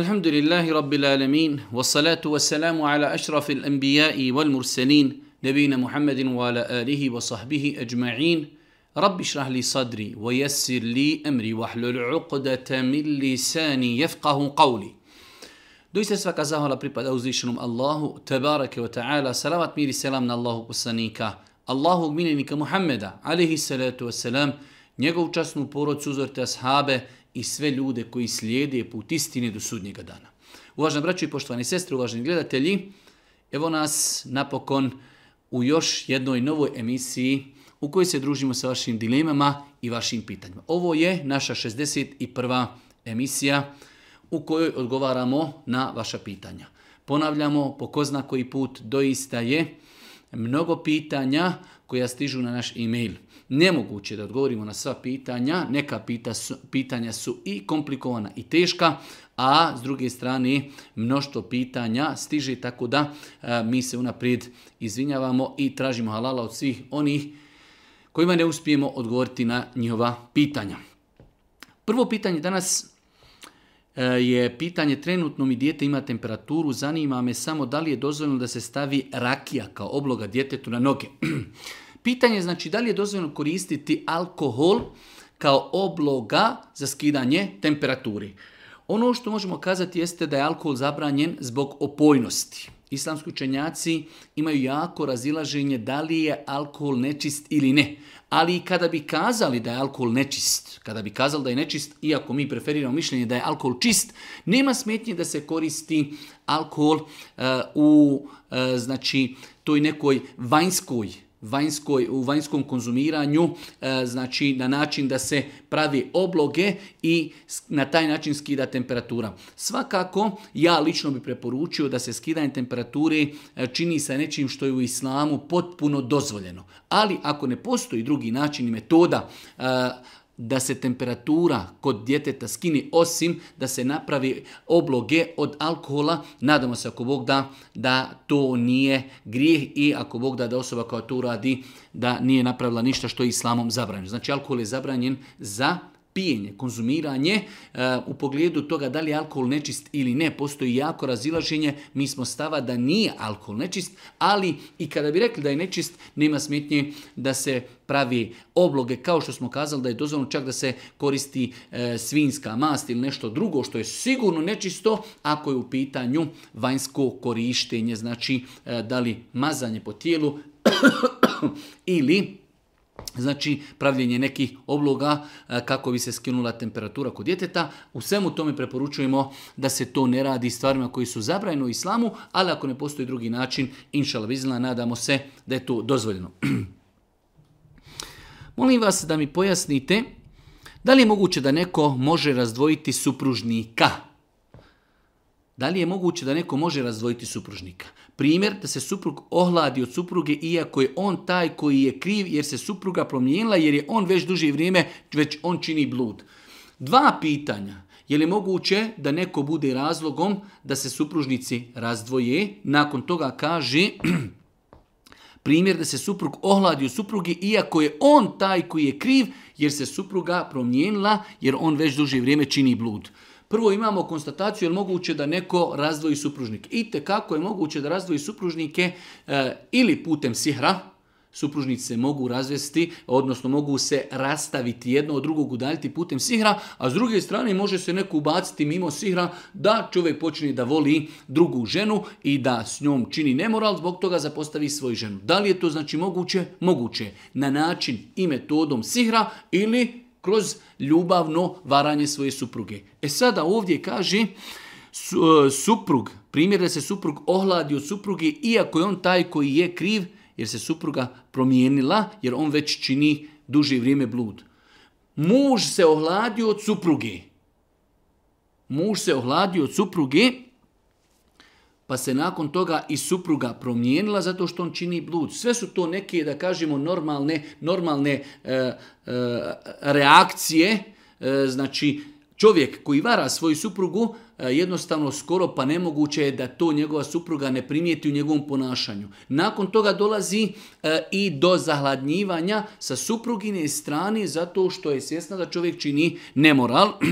الحمد لله رب العالمين والصلاة والسلام على أشرف الأنبياء والمرسلين نبينا محمد وعلى آله وصحبه أجمعين رب اشرح لي صدري ويسر لي أمري واحلل عقدة من لساني يفقه قولي Doista svaka zahvala pripada uzvišenom Allahu, tebareke wa ta'ala, salavat mir i selam na Allahu poslanika, Allahu miljenika Muhammeda, alihi salatu wa selam, njegovu časnu porodcu, uzorte ashabe, i sve ljude koji slijede put istine do sudnjega dana. Uvažena braćo i poštovani sestre, uvaženi gledatelji, evo nas napokon u još jednoj novoj emisiji u kojoj se družimo sa vašim dilemama i vašim pitanjima. Ovo je naša 61. emisija u kojoj odgovaramo na vaša pitanja. Ponavljamo po ko koji put doista je mnogo pitanja koja stižu na naš e-mail. Nemoguće da odgovorimo na sva pitanja, neka pitanja su i komplikovana i teška, a s druge strane mnoštvo pitanja stiže tako da e, mi se unaprijed izvinjavamo i tražimo halala od svih onih kojima ne uspijemo odgovoriti na njihova pitanja. Prvo pitanje danas e, je pitanje trenutno mi dijete ima temperaturu, zanima me samo da li je dozvoljeno da se stavi rakija kao obloga djetetu na noge. Pitanje je znači da li je dozvoljeno koristiti alkohol kao obloga za skidanje temperaturi. Ono što možemo kazati jeste da je alkohol zabranjen zbog opojnosti. Islamski učenjaci imaju jako razilaženje da li je alkohol nečist ili ne. Ali kada bi kazali da je alkohol nečist, kada bi kazali da je nečist, iako mi preferiramo mišljenje da je alkohol čist, nema smetnje da se koristi alkohol e, u uh, znači toj nekoj vanjskoj u vanjskom konzumiranju, e, znači na način da se pravi obloge i na taj način skida temperatura. Svakako, ja lično bih preporučio da se skidanje temperature e, čini sa nečim što je u islamu potpuno dozvoljeno. Ali ako ne postoji drugi način i metoda e, da se temperatura kod djeteta skini, osim da se napravi obloge od alkohola. Nadamo se ako Bog da, da to nije grijeh i ako Bog da da osoba koja to radi da nije napravila ništa što je islamom zabranjeno. Znači alkohol je zabranjen za pijenje, konzumiranje e, u pogledu toga da li je alkohol nečist ili ne, postoji jako razilaženje, mi smo stava da nije alkohol nečist, ali i kada bi rekli da je nečist, nema smetnje da se pravi obloge, kao što smo kazali da je dozvoljno čak da se koristi e, svinska mast ili nešto drugo što je sigurno nečisto ako je u pitanju vanjsko korištenje, znači e, da li mazanje po tijelu ili Znači, pravljenje nekih obloga e, kako bi se skinula temperatura kod djeteta. U svemu tome preporučujemo da se to ne radi stvarima koji su zabrajeni u islamu, ali ako ne postoji drugi način, inšala vizila, nadamo se da je to dozvoljeno. Molim vas da mi pojasnite, da li je moguće da neko može razdvojiti supružnika? Da li je moguće da neko može razdvojiti supružnika? Primjer da se suprug ohladi od supruge iako je on taj koji je kriv jer se supruga promijenila jer je on već duže vrijeme, već on čini blud. Dva pitanja. Je li moguće da neko bude razlogom da se supružnici razdvoje? Nakon toga kaže primjer da se suprug ohladi od suprugi iako je on taj koji je kriv jer se supruga promijenila jer on već duže vrijeme čini blud. Prvo imamo konstataciju je moguće da neko razdvoji supružnik. I kako je moguće da razdvoji supružnike e, ili putem sihra, Supružnice mogu razvesti, odnosno mogu se rastaviti jedno od drugog udaljiti putem sihra, a s druge strane može se neko ubaciti mimo sihra da čovjek počne da voli drugu ženu i da s njom čini nemoral, zbog toga zapostavi svoju ženu. Da li je to znači moguće? Moguće. Na način i metodom sihra ili kroz ljubavno varanje svoje supruge. E sada ovdje kaže e, suprug, primjer da se suprug ohladi od supruge, iako je on taj koji je kriv, jer se supruga promijenila, jer on već čini duže vrijeme blud. Muž se ohladio od supruge. Muž se ohladio od supruge, pa se nakon toga i supruga promijenila zato što on čini blud. Sve su to neke, da kažemo, normalne, normalne e, e, reakcije. E, znači, čovjek koji vara svoju suprugu, jednostavno skoro pa nemoguće je da to njegova supruga ne primijeti u njegovom ponašanju. Nakon toga dolazi i do zahladnjivanja sa suprugine strane zato što je svjesna da čovjek čini nemoral.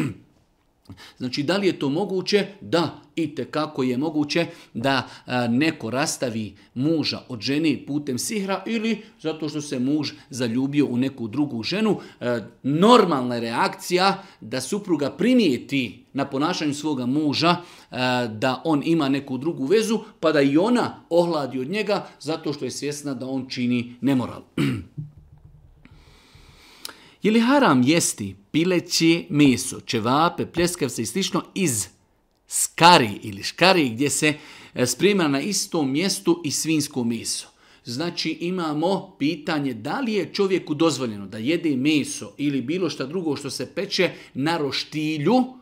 Znači, da li je to moguće? Da, i kako je moguće da neko rastavi muža od žene putem sihra ili zato što se muž zaljubio u neku drugu ženu. Normalna reakcija da supruga primijeti na ponašanju svoga muža da on ima neku drugu vezu pa da i ona ohladi od njega zato što je svjesna da on čini nemoral. Je li haram jesti pileći meso, čevape, pljeskavce i slično iz skari ili škari gdje se e, sprema na istom mjestu i svinsko meso. Znači imamo pitanje da li je čovjeku dozvoljeno da jede meso ili bilo šta drugo što se peče na roštilju,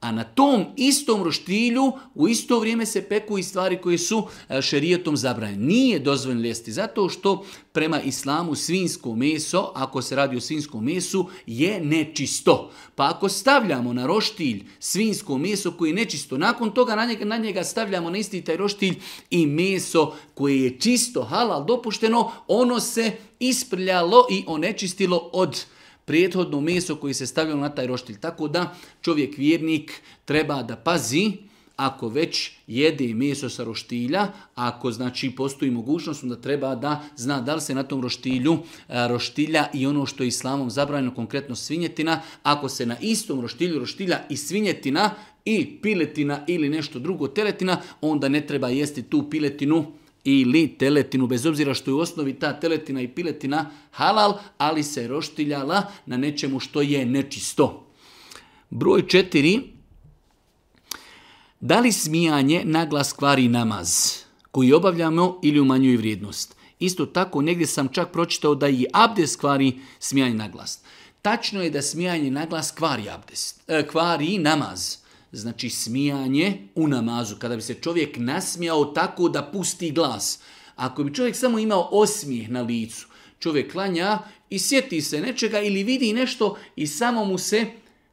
a na tom istom roštilju u isto vrijeme se peku i stvari koje su e, šerijetom zabranjene. Nije dozvoljeno jesti zato što prema islamu svinsko meso, ako se radi o svinskom mesu, je nečisto. Pa ako stavljamo na roštilj svinsko meso koje je nečisto, nakon toga na njega, na njega stavljamo na isti taj roštilj i meso koje je čisto halal dopušteno, ono se isprljalo i onečistilo od prethodno meso koji se stavljalo na taj roštilj. Tako da čovjek vjernik treba da pazi ako već jede meso sa roštilja, ako znači postoji mogućnost, onda treba da zna da li se na tom roštilju roštilja i ono što je islamom zabranjeno, konkretno svinjetina, ako se na istom roštilju roštilja i svinjetina i piletina ili nešto drugo teletina, onda ne treba jesti tu piletinu ili teletinu, bez obzira što je u osnovi ta teletina i piletina halal, ali se roštiljala na nečemu što je nečisto. Broj četiri. Da li smijanje naglas kvari namaz koji obavljamo ili umanjuje vrijednost? Isto tako negdje sam čak pročitao da i abdes kvari smijanje naglas. Tačno je da smijanje naglas kvari, abdest, eh, kvari namaz znači smijanje u namazu, kada bi se čovjek nasmijao tako da pusti glas. Ako bi čovjek samo imao osmijeh na licu, čovjek klanja i sjeti se nečega ili vidi nešto i samo mu se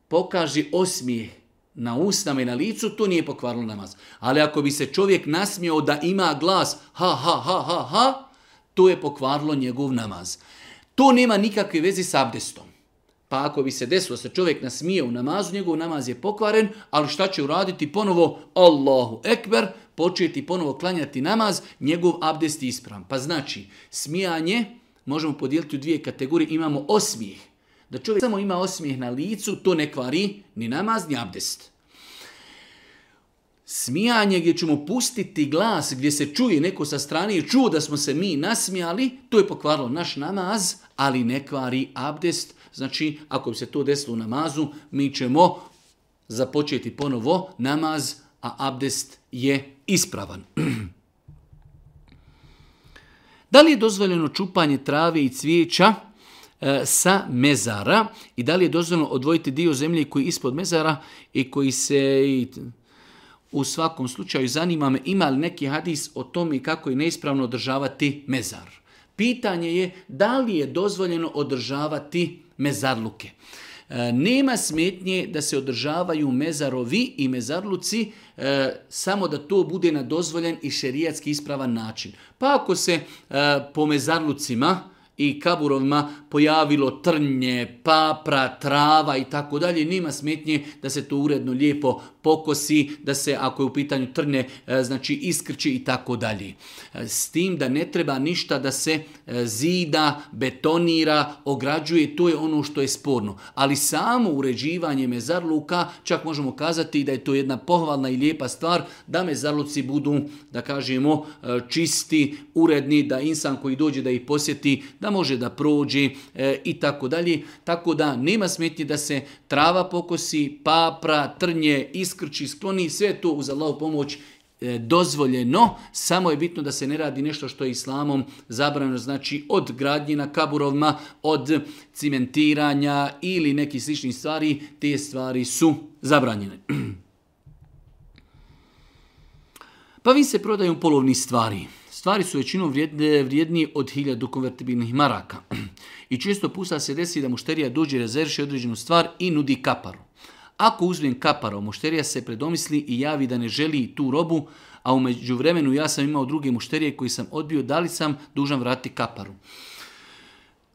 pokaži osmijeh na usnama i na licu, to nije pokvarilo namaz. Ali ako bi se čovjek nasmijao da ima glas ha ha ha ha ha, to je pokvarilo njegov namaz. To nema nikakve veze s abdestom. Pa ako bi se desilo se čovjek nasmije u namazu, njegov namaz je pokvaren, ali šta će uraditi ponovo? Allahu ekber, početi ponovo klanjati namaz, njegov abdest je ispravan. Pa znači, smijanje možemo podijeliti u dvije kategorije. Imamo osmijeh. Da čovjek samo ima osmijeh na licu, to ne kvari ni namaz, ni abdest. Smijanje gdje ćemo pustiti glas, gdje se čuje neko sa strane i čuo da smo se mi nasmijali, to je pokvarilo naš namaz, ali ne kvari abdest, Znači, ako bi se to desilo u namazu, mi ćemo započeti ponovo namaz, a abdest je ispravan. Da li je dozvoljeno čupanje trave i cvijeća e, sa mezara i da li je dozvoljeno odvojiti dio zemlje koji je ispod mezara i koji se i, u svakom slučaju zanima me ima li neki hadis o tome kako je neispravno održavati mezar. Pitanje je da li je dozvoljeno održavati mezarluke. E, nema smetnje da se održavaju mezarovi i mezarluci e, samo da to bude na dozvoljen i šerijatski ispravan način. Pa ako se e, po mezarlucima i kaburovima pojavilo trnje, papra, trava i tako dalje. nima smetnje da se to uredno lijepo pokosi, da se ako je u pitanju trnje, e, znači iskrči i tako dalje. E, s tim da ne treba ništa da se e, zida, betonira, ograđuje, to je ono što je sporno. Ali samo uređivanje mezarluka, čak možemo kazati da je to jedna pohvalna i lijepa stvar, da mezarluci budu, da kažemo, čisti, uredni, da insan koji dođe da ih posjeti, da može da prođe e, i tako dalje. Tako da nema smetnje da se trava pokosi, papra, trnje, iskrči, skloni, sve to uz Allahu pomoć e, dozvoljeno, samo je bitno da se ne radi nešto što je islamom zabranjeno, znači od gradnje na kaburovima, od cimentiranja ili nekih sličnih stvari, te stvari su zabranjene. Pa vi se prodaju polovni stvari. Stvari su većinom vrijedniji od hiljadu konvertibilnih maraka. I često puta se desi da mušterija dođe rezerviše određenu stvar i nudi kaparu. Ako uzmem kaparu, mušterija se predomisli i javi da ne želi tu robu, a u međuvremenu ja sam imao druge mušterije koji sam odbio, da li sam dužan vratiti kaparu.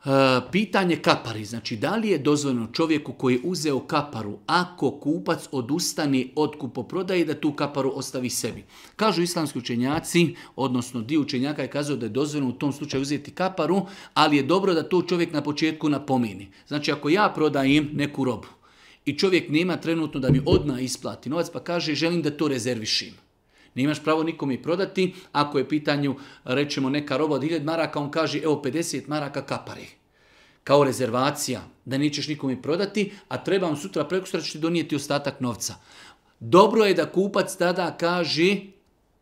E, pitanje kapari, znači da li je dozvoljeno čovjeku koji je uzeo kaparu ako kupac odustani od kupoprodaje da tu kaparu ostavi sebi. Kažu islamski učenjaci, odnosno dio učenjaka je kazao da je dozvoljeno u tom slučaju uzeti kaparu, ali je dobro da to čovjek na početku napomeni. Znači ako ja prodajem neku robu i čovjek nema trenutno da mi odmah isplati novac pa kaže želim da to rezervišim. Nemaš pravo nikom i prodati. Ako je pitanju, rećemo, neka roba od 1000 maraka, on kaže, evo 50 maraka kapari. Kao rezervacija, da nećeš nikom i prodati, a treba vam sutra preko ću ti donijeti ostatak novca. Dobro je da kupac tada kaže,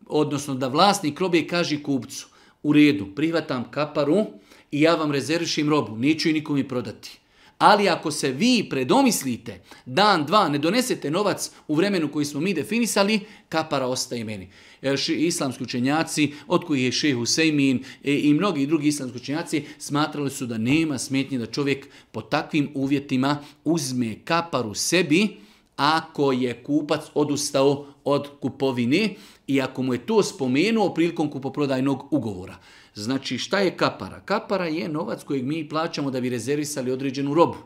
odnosno da vlasnik robe kaže kupcu, u redu, prihvatam kaparu i ja vam rezervišim robu, neću i nikom i prodati. Ali ako se vi predomislite, dan, dva, ne donesete novac u vremenu koji smo mi definisali, kapara ostaje meni. E, islamski učenjaci, od kojih je šehe Husejmin e, i mnogi drugi islamski učenjaci, smatrali su da nema smetnje da čovjek po takvim uvjetima uzme kaparu sebi, ako je kupac odustao od kupovine i ako mu je to spomenuo prilikom kupoprodajnog ugovora. Znači šta je kapara? Kapara je novac kojeg mi plaćamo da bi rezervisali određenu robu.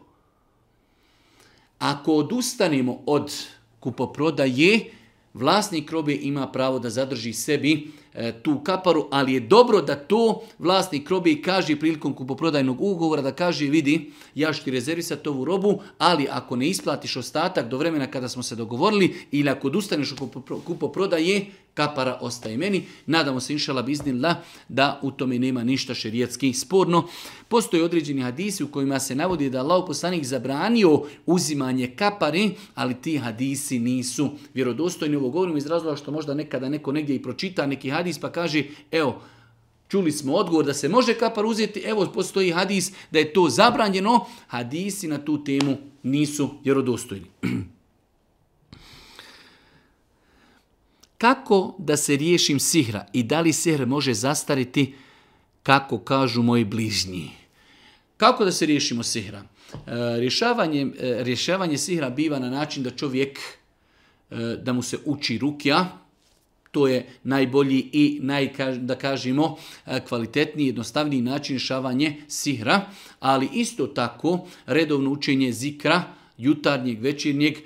Ako odustanemo od kupoprodaje, vlasnik robe ima pravo da zadrži sebi e, tu kaparu, ali je dobro da to vlasnik robe kaže prilikom kupoprodajnog ugovora, da kaže vidi ja ću ti rezervisati ovu robu, ali ako ne isplatiš ostatak do vremena kada smo se dogovorili ili ako odustaneš od kupoprodaje, kapara ostaje meni. Nadamo se inšala biznillah da u tome nema ništa šerijetski sporno. Postoje određeni hadisi u kojima se navodi da Allah poslanik zabranio uzimanje kapari, ali ti hadisi nisu vjerodostojni. Ovo govorim iz razloga što možda nekada neko negdje i pročita neki hadis pa kaže evo, Čuli smo odgovor da se može kapar uzeti, evo postoji hadis da je to zabranjeno, hadisi na tu temu nisu vjerodostojni. kako da se riješim sihra i da li sihr može zastariti kako kažu moji bližnji. Kako da se riješimo sihra? E, rješavanje, e, rješavanje sihra biva na način da čovjek e, da mu se uči rukja, to je najbolji i naj, da kažemo kvalitetniji, jednostavniji način rješavanje sihra, ali isto tako redovno učenje zikra, jutarnjeg, večernjeg, e,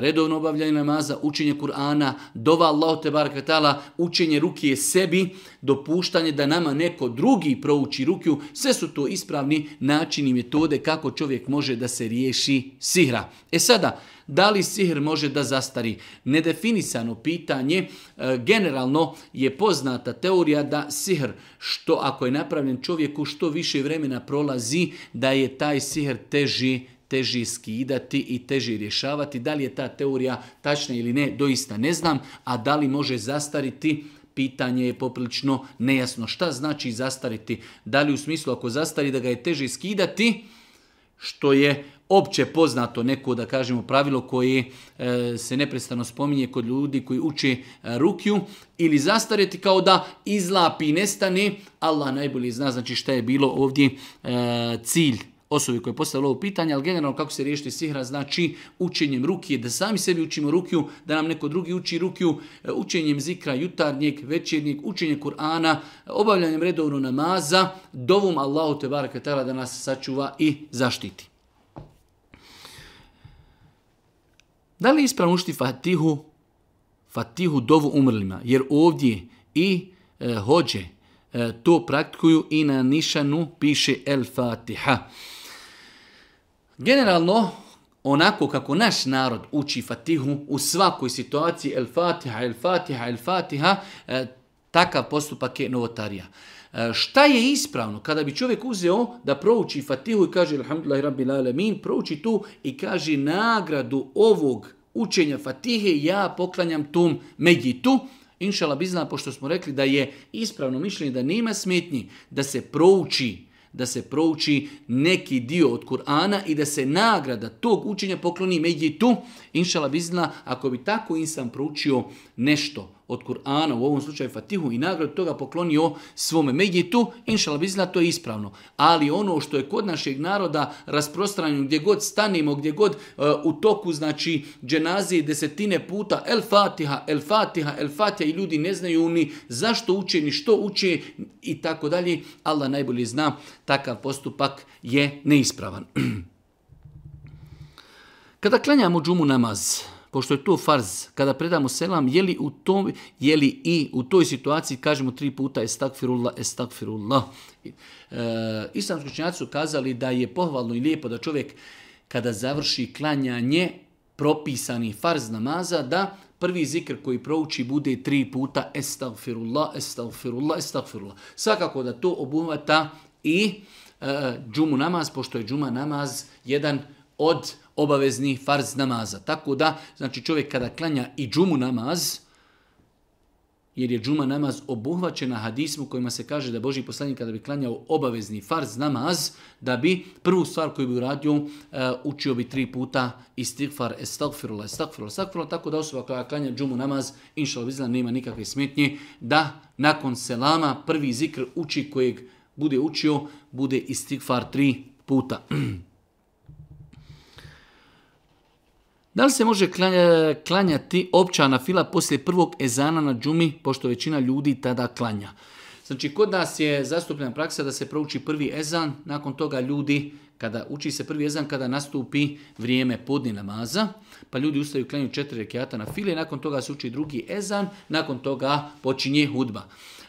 redovno obavljanje namaza, učenje Kur'ana, dova Allahu te barakatala, učenje je sebi, dopuštanje da nama neko drugi prouči rukiju, sve su to ispravni načini i metode kako čovjek može da se riješi sihra. E sada, da li sihr može da zastari? Nedefinisano pitanje, e, generalno je poznata teorija da sihr, što ako je napravljen čovjeku što više vremena prolazi, da je taj sihr teži teži skidati i teži rješavati. Da li je ta teorija tačna ili ne, doista ne znam, a da li može zastariti, pitanje je poprilično nejasno. Šta znači zastariti? Da li u smislu ako zastari da ga je teže skidati, što je opće poznato neko, da kažemo, pravilo koje e, se neprestano spominje kod ljudi koji uče e, rukju, ili zastariti kao da izlapi i nestane, Allah najbolje zna znači šta je bilo ovdje e, cilj osobi koja je postavila ovo pitanje, ali generalno kako se riješiti sihra znači učenjem rukije, da sami sebi učimo rukiju, da nam neko drugi uči rukiju, e, učenjem zikra jutarnjeg, večernjeg, učenjem Kur'ana, obavljanjem redovno namaza, dovom Allahu te da nas sačuva i zaštiti. Da li ispravno učiti Fatihu, Fatihu dovu umrlima? Jer ovdje i e, hođe, e, to praktikuju i na nišanu piše El Fatiha. Generalno, onako kako naš narod uči Fatihu u svakoj situaciji El Fatiha, El Fatiha, El Fatiha, e, takav postupak je novotarija. E, šta je ispravno kada bi čovjek uzeo da prouči Fatihu i kaže Alhamdulillah Rabbil Alamin, prouči tu i kaže nagradu ovog učenja Fatihe ja poklanjam tom Megitu, inšala bi znala pošto smo rekli da je ispravno mišljenje da nema smetnji da se prouči da se prouči neki dio od Kur'ana i da se nagrada tog učenja pokloni tu Inšala bizna, ako bi tako insan proučio nešto od Kur'ana, u ovom slučaju Fatihu i nagradu toga poklonio svome Megitu, inšala to je ispravno. Ali ono što je kod našeg naroda rasprostranjeno, gdje god stanemo, gdje god eh, u toku, znači, dženazije desetine puta, el Fatiha, el Fatiha, el Fatiha, i ljudi ne znaju ni zašto uče, ni što uče, i tako dalje. Allah najbolje zna, takav postupak je neispravan. Kada klanjamo džumu namaz, pošto je to farz, kada predamo selam, je li, u tom, je li i u toj situaciji kažemo tri puta estakfirullah, estakfirullah. E, islamski učenjaci su kazali da je pohvalno i lijepo da čovjek kada završi klanjanje propisani farz namaza, da prvi zikr koji prouči bude tri puta estagfirullah, estagfirullah, estagfirullah. Svakako da to obuhvata i e, džumu namaz, pošto je džuma namaz jedan od Obavezni farz namaza. Tako da, znači čovjek kada klanja i džumu namaz, jer je džuma namaz obuhvaćena hadismu kojima se kaže da Boži poslanik kada bi klanjao obavezni farz namaz, da bi prvu stvar koju bi uradio eh, učio bi tri puta istighfar, estagfirullah, estagfirullah, estagfirullah, tako da osoba koja klanja džumu namaz, inšala nema nikakve smetnje, da nakon selama prvi zikr uči kojeg bude učio, bude istighfar tri puta. Da li se može klanjati opća fila poslije prvog ezana na džumi, pošto većina ljudi tada klanja? Znači, kod nas je zastupljena praksa da se prouči prvi ezan, nakon toga ljudi, kada uči se prvi ezan, kada nastupi vrijeme podni namaza, pa ljudi ustaju klanju četiri rekiata na file, nakon toga se uči drugi ezan, nakon toga počinje hudba.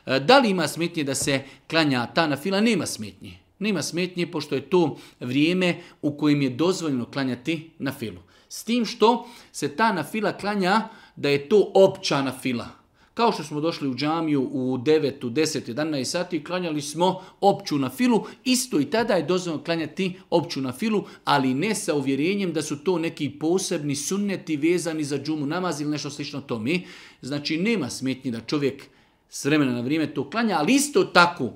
E, da li ima smetnje da se klanja ta na fila? Nema smetnje. Nema smetnje, pošto je to vrijeme u kojem je dozvoljeno klanjati na filu. S tim što se ta nafila klanja da je to opća nafila. Kao što smo došli u džamiju u 9, 10, 11 sati, klanjali smo opću na filu, isto i tada je dozvoljeno klanjati opću na filu, ali ne sa uvjerenjem da su to neki posebni sunneti vezani za džumu namaz ili nešto slično mi, Znači nema smetnji da čovjek s vremena na vrijeme to klanja, ali isto tako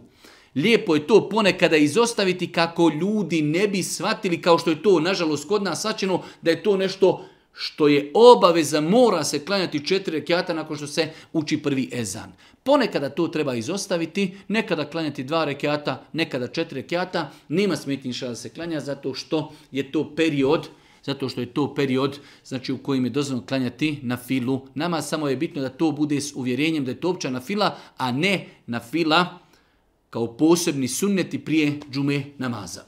Lijepo je to ponekada izostaviti kako ljudi ne bi shvatili kao što je to nažalost kod nas svačeno da je to nešto što je obaveza mora se klanjati četiri rekiata nakon što se uči prvi ezan. Ponekada to treba izostaviti, nekada klanjati dva rekiata, nekada četiri rekiata. Nema smetniša da se klanja zato što je to period zato što je to period znači u kojem je dozvoljeno klanjati na filu. Nama samo je bitno da to bude s uvjerenjem da je to opća na fila, a ne na fila kao posebni sunneti prije džume namaza.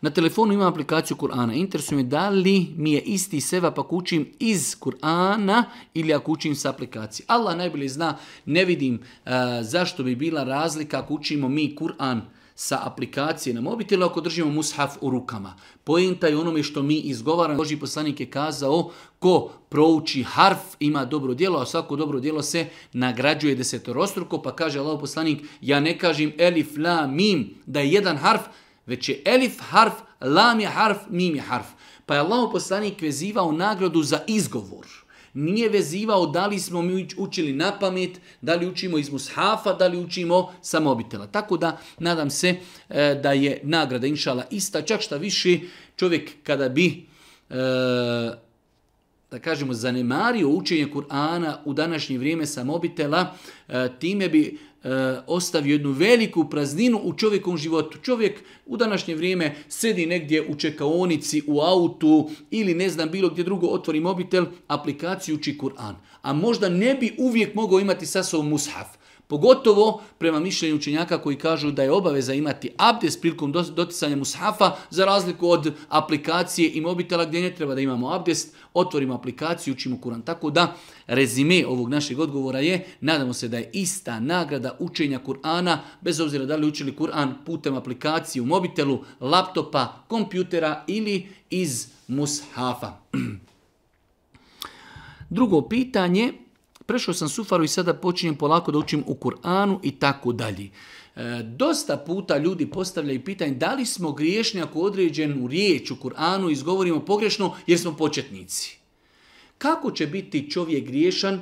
Na telefonu imam aplikaciju Kur'ana. Interesuje me da li mi je isti seva pa kućim iz Kur'ana ili ako učim s aplikacije. Allah najbolje zna, ne vidim eh, zašto bi bila razlika ako učimo mi Kur'an sa aplikacije na mobitelu ako držimo mushaf u rukama. Pojenta je onome što mi izgovaramo. Boži poslanik je kazao ko prouči harf ima dobro djelo, a svako dobro djelo se nagrađuje desetorostruko, pa kaže Allah poslanik, ja ne kažem elif, la, mim, da je jedan harf, već je elif harf, lam je harf, mim je harf. Pa je Allah poslanik vezivao nagradu za izgovor nije vezivao da li smo mi učili na pamet, da li učimo iz mushafa, da li učimo samobitela. Tako da nadam se e, da je nagrada inšala ista, čak šta više čovjek kada bi e, da kažemo, zanemario učenje Kur'ana u današnje vrijeme samobitela, e, time bi Eh, ostavio jednu veliku prazninu u čovjekom životu. Čovjek u današnje vrijeme sedi negdje u čekaonici, u autu ili ne znam bilo gdje drugo, otvori mobitel, aplikaciju uči Kur'an. A možda ne bi uvijek mogao imati sasov mushaf. Pogotovo prema mišljenju učenjaka koji kažu da je obaveza imati abdest prilikom doticanja mushafa za razliku od aplikacije i mobitela gdje ne treba da imamo abdest, otvorimo aplikaciju, učimo Kur'an. Tako da rezime ovog našeg odgovora je, nadamo se da je ista nagrada učenja Kur'ana, bez obzira da li učili Kur'an putem aplikacije u mobitelu, laptopa, kompjutera ili iz mushafa. Drugo pitanje, prešao sam sufaru i sada počinjem polako da učim u Kur'anu i tako dalje. E, dosta puta ljudi postavljaju pitanje da li smo griješni ako određenu riječ u Kur'anu izgovorimo pogrešno jer smo početnici. Kako će biti čovjek griješan,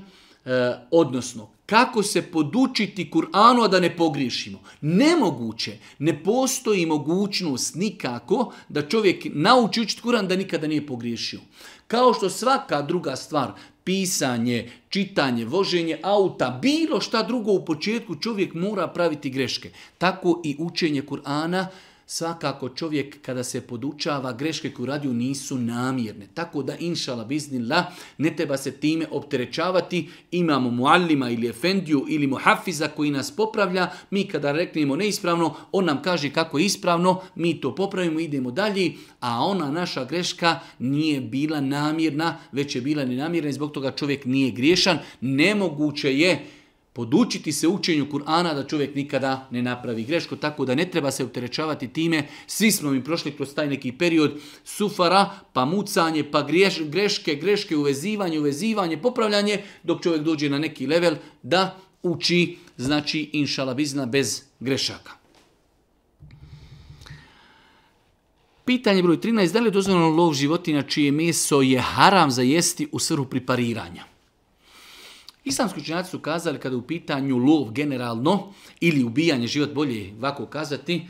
e, odnosno kako se podučiti Kur'anu, a da ne pogriješimo. Nemoguće, ne postoji mogućnost nikako da čovjek nauči učiti Kur'an da nikada nije pogriješio. Kao što svaka druga stvar pisanje, čitanje, voženje auta, bilo šta drugo u početku čovjek mora praviti greške. Tako i učenje Kur'ana svakako čovjek kada se podučava greške koje radiju nisu namjerne. Tako da inšala biznila ne treba se time opterećavati. Imamo muallima ili efendiju ili muhafiza koji nas popravlja. Mi kada reknemo neispravno, on nam kaže kako je ispravno, mi to popravimo, idemo dalje, a ona naša greška nije bila namjerna, već je bila nenamjerna i zbog toga čovjek nije griješan. Nemoguće je podučiti se učenju Kur'ana da čovjek nikada ne napravi grešku, tako da ne treba se opterećavati time. Svi smo mi prošli kroz taj neki period sufara, pa mucanje, pa greš, greške, greške, uvezivanje, uvezivanje, popravljanje, dok čovjek dođe na neki level da uči, znači inšalabizna bez grešaka. Pitanje broj 13. Da li je dozvoljeno lov životinja čije meso je haram za jesti u svrhu pripariranja? Islamski učenjaci su kazali kada je u pitanju lov generalno ili ubijanje život, bolje ovako kazati,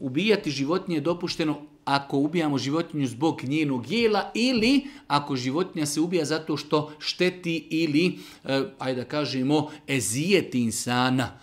ubijati životinje je dopušteno ako ubijamo životinju zbog njenog jela ili ako životinja se ubija zato što šteti ili, e, ajde da kažemo, ezijeti insana.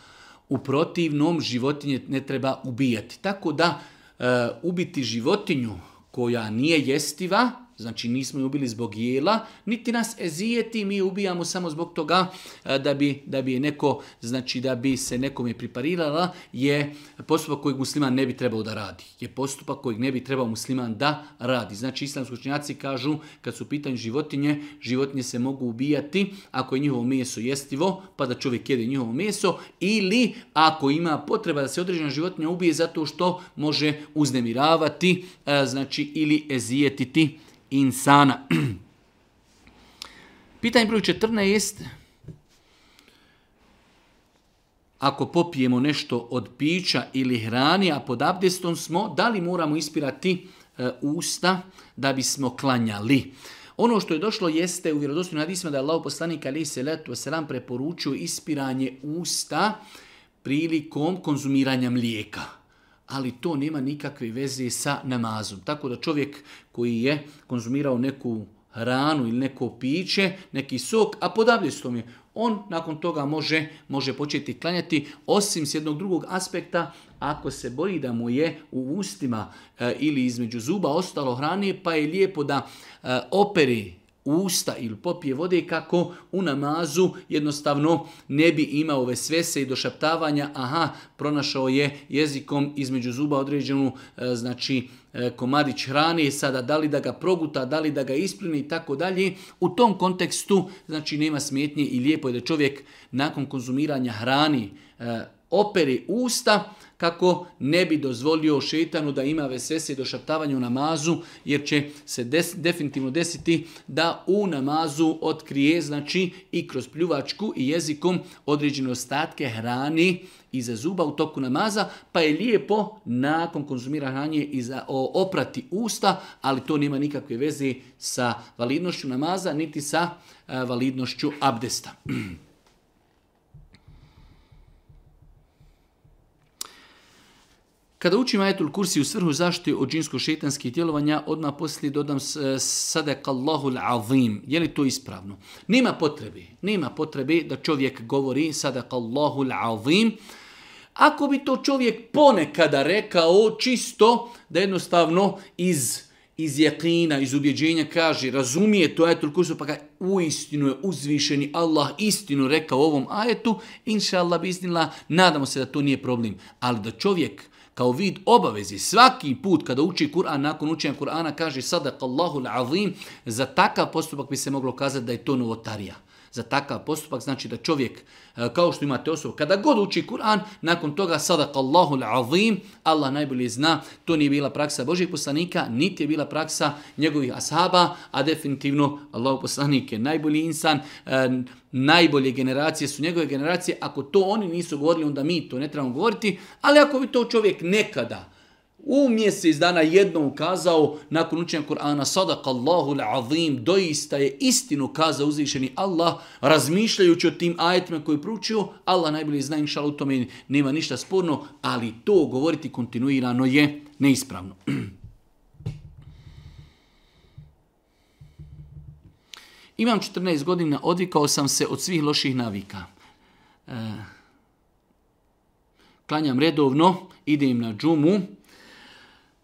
U protivnom životinje ne treba ubijati. Tako da e, ubiti životinju koja nije jestiva, Znači nismo ju ubili zbog jela, niti nas ezijeti, mi ubijamo samo zbog toga e, da bi, da bi je neko, znači da bi se nekome priparirala, je postupak kojeg musliman ne bi trebao da radi. Je postupak kojeg ne bi trebao musliman da radi. Znači islamski učenjaci kažu kad su u pitanju životinje, životinje se mogu ubijati ako je njihovo meso jestivo, pa da čovjek jede njihovo meso, ili ako ima potreba da se određena životinja ubije zato što može uznemiravati, e, znači ili ezijetiti insana. Pitanje broj 14 jest ako popijemo nešto od pića ili hrani, a pod abdestom smo, da li moramo ispirati e, usta da bismo klanjali? Ono što je došlo jeste u vjerodostinu hadisima da je Allah poslanik ali se letu selam preporučio ispiranje usta prilikom konzumiranja mlijeka ali to nema nikakve veze sa namazom. Tako da čovjek koji je konzumirao neku hranu ili neko piće, neki sok, a pod s je, on nakon toga može, može početi klanjati, osim s jednog drugog aspekta, ako se boji da mu je u ustima e, ili između zuba ostalo hranije, pa je lijepo da e, operi usta ili popije vode kako u namazu jednostavno ne bi imao ove svese i došaptavanja, aha, pronašao je jezikom između zuba određenu e, znači e, komadić hrane, sada da li da ga proguta, da li da ga ispline i tako dalje. U tom kontekstu znači nema smetnje i lijepo je da čovjek nakon konzumiranja hrani e, operi usta kako ne bi dozvolio šetanu da ima vesese i došaptavanje u namazu, jer će se definitivno desiti da u namazu otkrije, znači i kroz pljuvačku i jezikom određene ostatke hrani iza zuba u toku namaza, pa je lijepo nakon konzumira hranje i za, oprati usta, ali to nema nikakve veze sa validnošću namaza, niti sa validnošću abdesta. Kada učim ajetul kursi u svrhu zaštite od džinsko-šetanskih djelovanja, odmah poslije dodam sadek Allahul azim. Je li to ispravno? Nema potrebe, nema potrebe da čovjek govori sadek Allahul azim. Ako bi to čovjek ponekada rekao čisto, da jednostavno iz iz jakina, iz ubjeđenja kaže, razumije to ajetul kursu, pa ga je uzvišeni Allah istinu rekao ovom ajetu, inša Allah bi iznila, nadamo se da to nije problem. Ali da čovjek kao vid obavezi. Svaki put kada uči Kur'an, nakon učenja Kur'ana kaže sadaqallahu Allahu azim, za takav postupak bi se moglo kazati da je to novotarija za takav postupak, znači da čovjek, e, kao što imate osobu, kada god uči Kur'an, nakon toga sadaka Allahu azim, Allah najbolje zna, to nije bila praksa Božih poslanika, niti je bila praksa njegovih ashaba, a definitivno Allahu poslanik je najbolji insan, e, najbolje generacije su njegove generacije, ako to oni nisu govorili, onda mi to ne trebamo govoriti, ali ako bi to čovjek nekada u mjesec dana jednom kazao nakon učenja Kur'ana sadaka Allahu doista je istinu kazao uzvišeni Allah razmišljajući o tim ajetima koji je pručio Allah najbolje zna inša u tome nema ništa sporno ali to govoriti kontinuirano je neispravno. Imam 14 godina, odvikao sam se od svih loših navika. E, klanjam redovno, idem na džumu,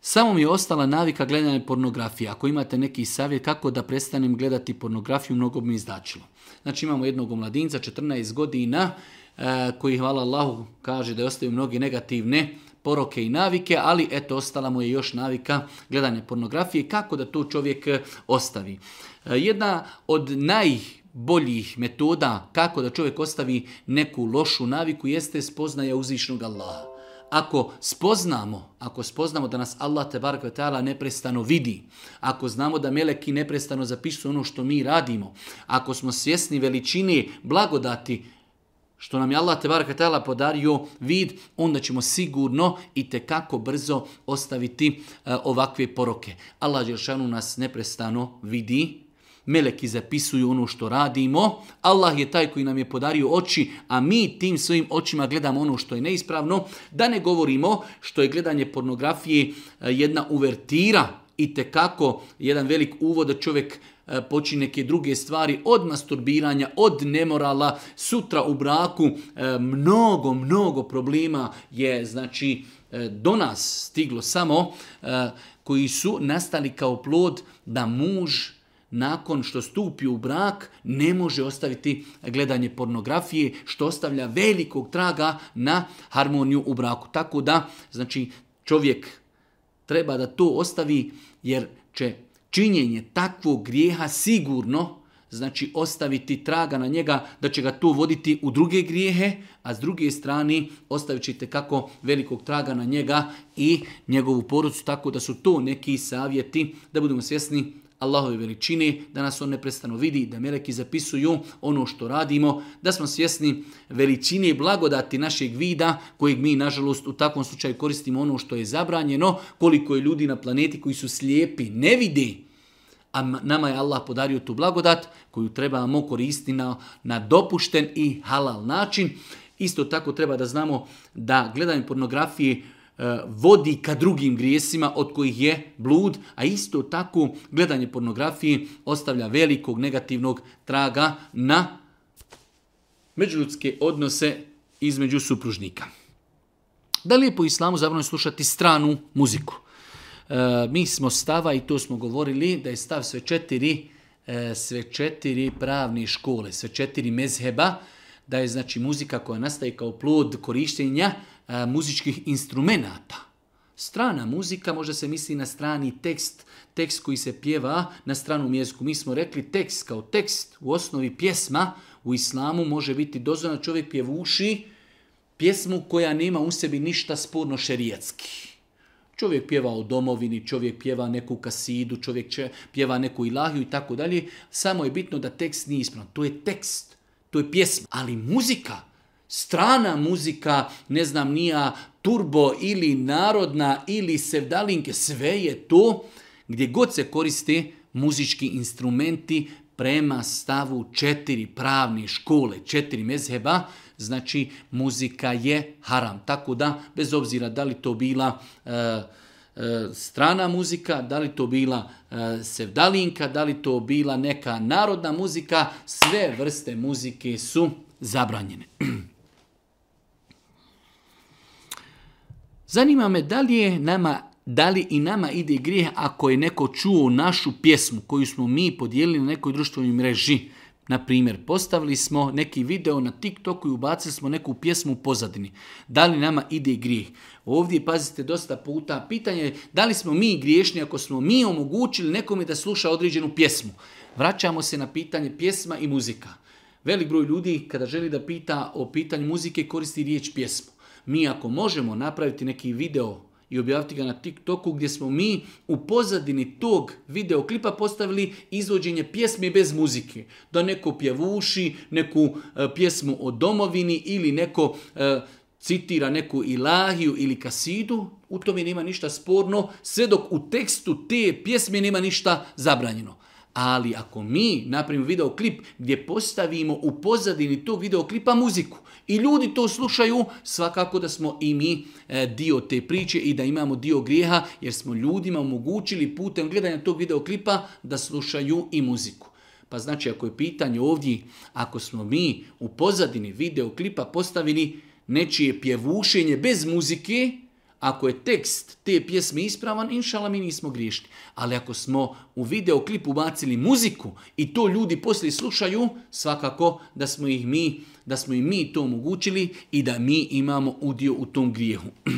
samo mi je ostala navika gledanja pornografije. Ako imate neki savjet kako da prestanem gledati pornografiju, mnogo bi mi izdačilo. Znači imamo jednog mladinca, 14 godina, e, koji hvala Allahu kaže da je ostavio mnogi negativne poroke i navike, ali eto ostala mu je još navika gledanja pornografije. Kako da to čovjek e, ostavi? E, jedna od najboljih metoda kako da čovjek ostavi neku lošu naviku jeste spoznaja uzvišnog Allaha ako spoznamo, ako spoznamo da nas Allah te taala neprestano vidi, ako znamo da meleki neprestano zapisuju ono što mi radimo, ako smo svjesni veličine blagodati što nam je Allah te taala podario vid, onda ćemo sigurno i kako brzo ostaviti e, ovakve poroke. Allah Đeršanu nas neprestano vidi, meleki zapisuju ono što radimo, Allah je taj koji nam je podario oči, a mi tim svojim očima gledamo ono što je neispravno, da ne govorimo što je gledanje pornografije e, jedna uvertira i kako jedan velik uvod da čovjek e, počinje neke druge stvari, od masturbiranja, od nemorala, sutra u braku, e, mnogo, mnogo problema je, znači, do nas stiglo samo koji su nastali kao plod da muž nakon što stupi u brak ne može ostaviti gledanje pornografije što ostavlja velikog traga na harmoniju u braku. Tako da znači čovjek treba da to ostavi jer će činjenje takvog grijeha sigurno znači ostaviti traga na njega da će ga to voditi u druge grijehe, a s druge strane ostavit ćete kako velikog traga na njega i njegovu porucu, tako da su to neki savjeti da budemo svjesni Allahove veličine, da nas on neprestano vidi, da meleki zapisuju ono što radimo, da smo svjesni veličine i blagodati našeg vida, kojeg mi, nažalost, u takvom slučaju koristimo ono što je zabranjeno, koliko je ljudi na planeti koji su slijepi, ne vidi, a nama je Allah podario tu blagodat koju trebamo koristiti na, na dopušten i halal način. Isto tako treba da znamo da gledanje pornografije E, vodi ka drugim grijesima od kojih je blud, a isto tako gledanje pornografije ostavlja velikog negativnog traga na međuljudske odnose između supružnika. Da li je po islamu zabranjeno slušati stranu muziku? E, mi smo stava i to smo govorili da je stav sve četiri, e, sve četiri pravne škole, sve četiri mezheba, da je znači muzika koja nastaje kao plod korištenja muzičkih instrumenata. Strana muzika može se misli na strani tekst, tekst koji se pjeva na stranu mjeziku. Mi smo rekli tekst kao tekst u osnovi pjesma u islamu može biti dozvoljeno čovjek pjevuši pjesmu koja nema u sebi ništa sporno šerijetski. Čovjek pjeva o domovini, čovjek pjeva neku kasidu, čovjek pjeva neku ilahiju i tako dalje. Samo je bitno da tekst nije ispravan. To je tekst, to je pjesma. Ali muzika strana muzika, ne znam nija, turbo ili narodna ili sevdalinke, sve je to gdje god se koriste muzički instrumenti prema stavu četiri pravne škole, četiri mezheba, znači muzika je haram. Tako da, bez obzira da li to bila e, e, strana muzika, da li to bila e, sevdalinka, da li to bila neka narodna muzika, sve vrste muzike su zabranjene. Zanima me da li je nama da li i nama ide grijeh ako je neko čuo našu pjesmu koju smo mi podijelili na nekoj društvenoj mreži. Na primjer, postavili smo neki video na TikToku i ubacili smo neku pjesmu u pozadini. Da li nama ide grijeh? Ovdje pazite dosta puta pitanje je da li smo mi griješni ako smo mi omogućili nekome da sluša određenu pjesmu. Vraćamo se na pitanje pjesma i muzika. Velik broj ljudi kada želi da pita o pitanju muzike koristi riječ pjesmu. Mi ako možemo napraviti neki video i objaviti ga na TikToku gdje smo mi u pozadini tog videoklipa postavili izvođenje pjesme bez muzike. Da neko pjevuši neku e, pjesmu o domovini ili neko e, citira neku ilahiju ili kasidu, u tome nema ništa sporno, sve dok u tekstu te pjesme nema ništa zabranjeno. Ali ako mi napravimo videoklip gdje postavimo u pozadini tog videoklipa muziku i ljudi to slušaju, svakako da smo i mi e, dio te priče i da imamo dio grijeha jer smo ljudima omogućili putem gledanja tog videoklipa da slušaju i muziku. Pa znači ako je pitanje ovdje, ako smo mi u pozadini videoklipa postavili nečije pjevušenje bez muzike, ako je tekst te pjesme ispravan, inšala mi nismo griješni. Ali ako smo u videoklipu bacili muziku i to ljudi poslije slušaju, svakako da smo ih mi, da smo i mi to omogućili i da mi imamo udio u tom grijehu.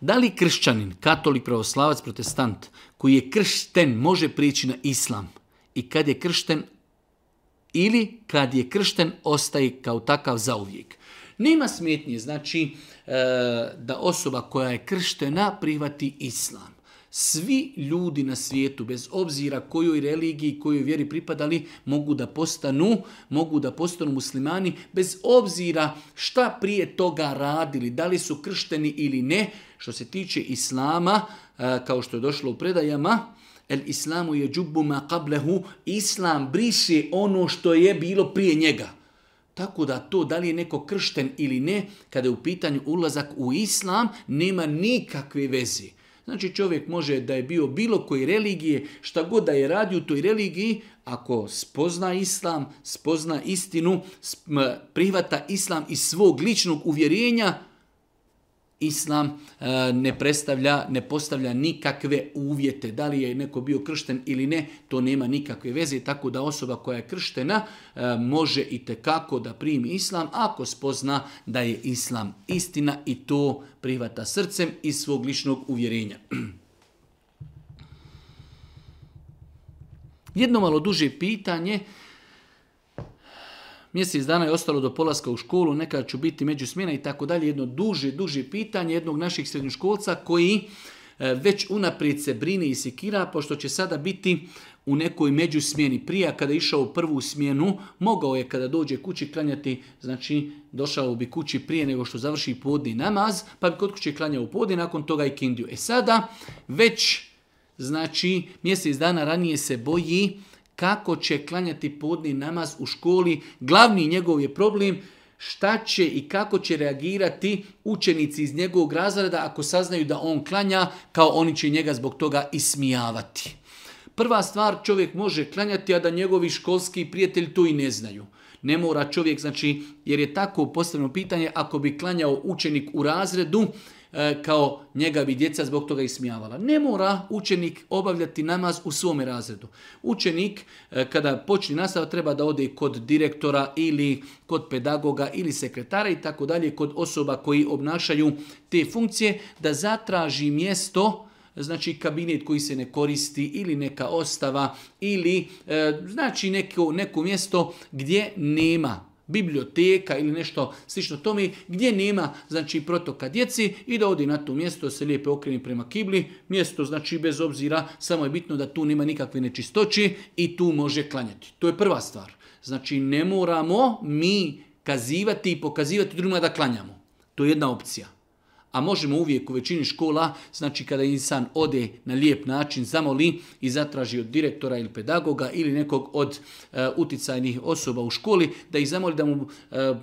Da li kršćanin, katolik, pravoslavac, protestant, koji je kršten, može prići na islam? I kad je kršten, ili kad je kršten, ostaje kao takav zauvijek. Nema smetnje, znači, e, da osoba koja je krštena prihvati islam. Svi ljudi na svijetu, bez obzira kojoj religiji, kojoj vjeri pripadali, mogu da postanu, mogu da postanu muslimani, bez obzira šta prije toga radili, da li su kršteni ili ne, što se tiče islama, e, kao što je došlo u predajama, el islamu je ma islam briše ono što je bilo prije njega. Tako da to, da li je neko kršten ili ne, kada je u pitanju ulazak u islam, nema nikakve veze. Znači čovjek može da je bio bilo koji religije, šta god da je radi u toj religiji, ako spozna islam, spozna istinu, prihvata islam iz svog ličnog uvjerenja, Islam e, ne predstavlja, ne postavlja nikakve uvjete. Da li je neko bio kršten ili ne, to nema nikakve veze. Tako da osoba koja je krštena e, može i tekako da primi Islam ako spozna da je Islam istina i to privata srcem iz svog ličnog uvjerenja. Jedno malo duže pitanje mjesec dana je ostalo do polaska u školu, nekad ću biti među smjena i tako dalje. Jedno duže, duže pitanje jednog naših srednjoškolca koji e, već unaprijed se brine i sekira, pošto će sada biti u nekoj međusmjeni. Prija kada je išao u prvu smjenu, mogao je kada dođe kući klanjati, znači došao bi kući prije nego što završi podni namaz, pa bi kod kuće klanjao podni, nakon toga i kindiju. E sada, već znači mjesec dana ranije se boji kako će klanjati podni namaz u školi. Glavni njegov je problem šta će i kako će reagirati učenici iz njegovog razreda ako saznaju da on klanja, kao oni će njega zbog toga ismijavati. Prva stvar, čovjek može klanjati, a da njegovi školski prijatelji to i ne znaju. Ne mora čovjek, znači, jer je tako postavljeno pitanje, ako bi klanjao učenik u razredu, E, kao njega bi djeca zbog toga ismijavala. Ne mora učenik obavljati namaz u svome razredu. Učenik e, kada počne nastava treba da ode kod direktora ili kod pedagoga ili sekretara i tako dalje, kod osoba koji obnašaju te funkcije, da zatraži mjesto znači kabinet koji se ne koristi ili neka ostava ili e, znači neko, neko mjesto gdje nema biblioteka ili nešto slično tome, gdje nema znači, protoka djeci i da odi na to mjesto, se lijepo okreni prema kibli, mjesto znači bez obzira, samo je bitno da tu nema nikakve nečistoći i tu može klanjati. To je prva stvar. Znači ne moramo mi kazivati i pokazivati drugima da klanjamo. To je jedna opcija a možemo uvijek u većini škola, znači kada insan ode na lijep način, zamoli i zatraži od direktora ili pedagoga ili nekog od utjecajnih uticajnih osoba u školi, da ih zamoli da mu e,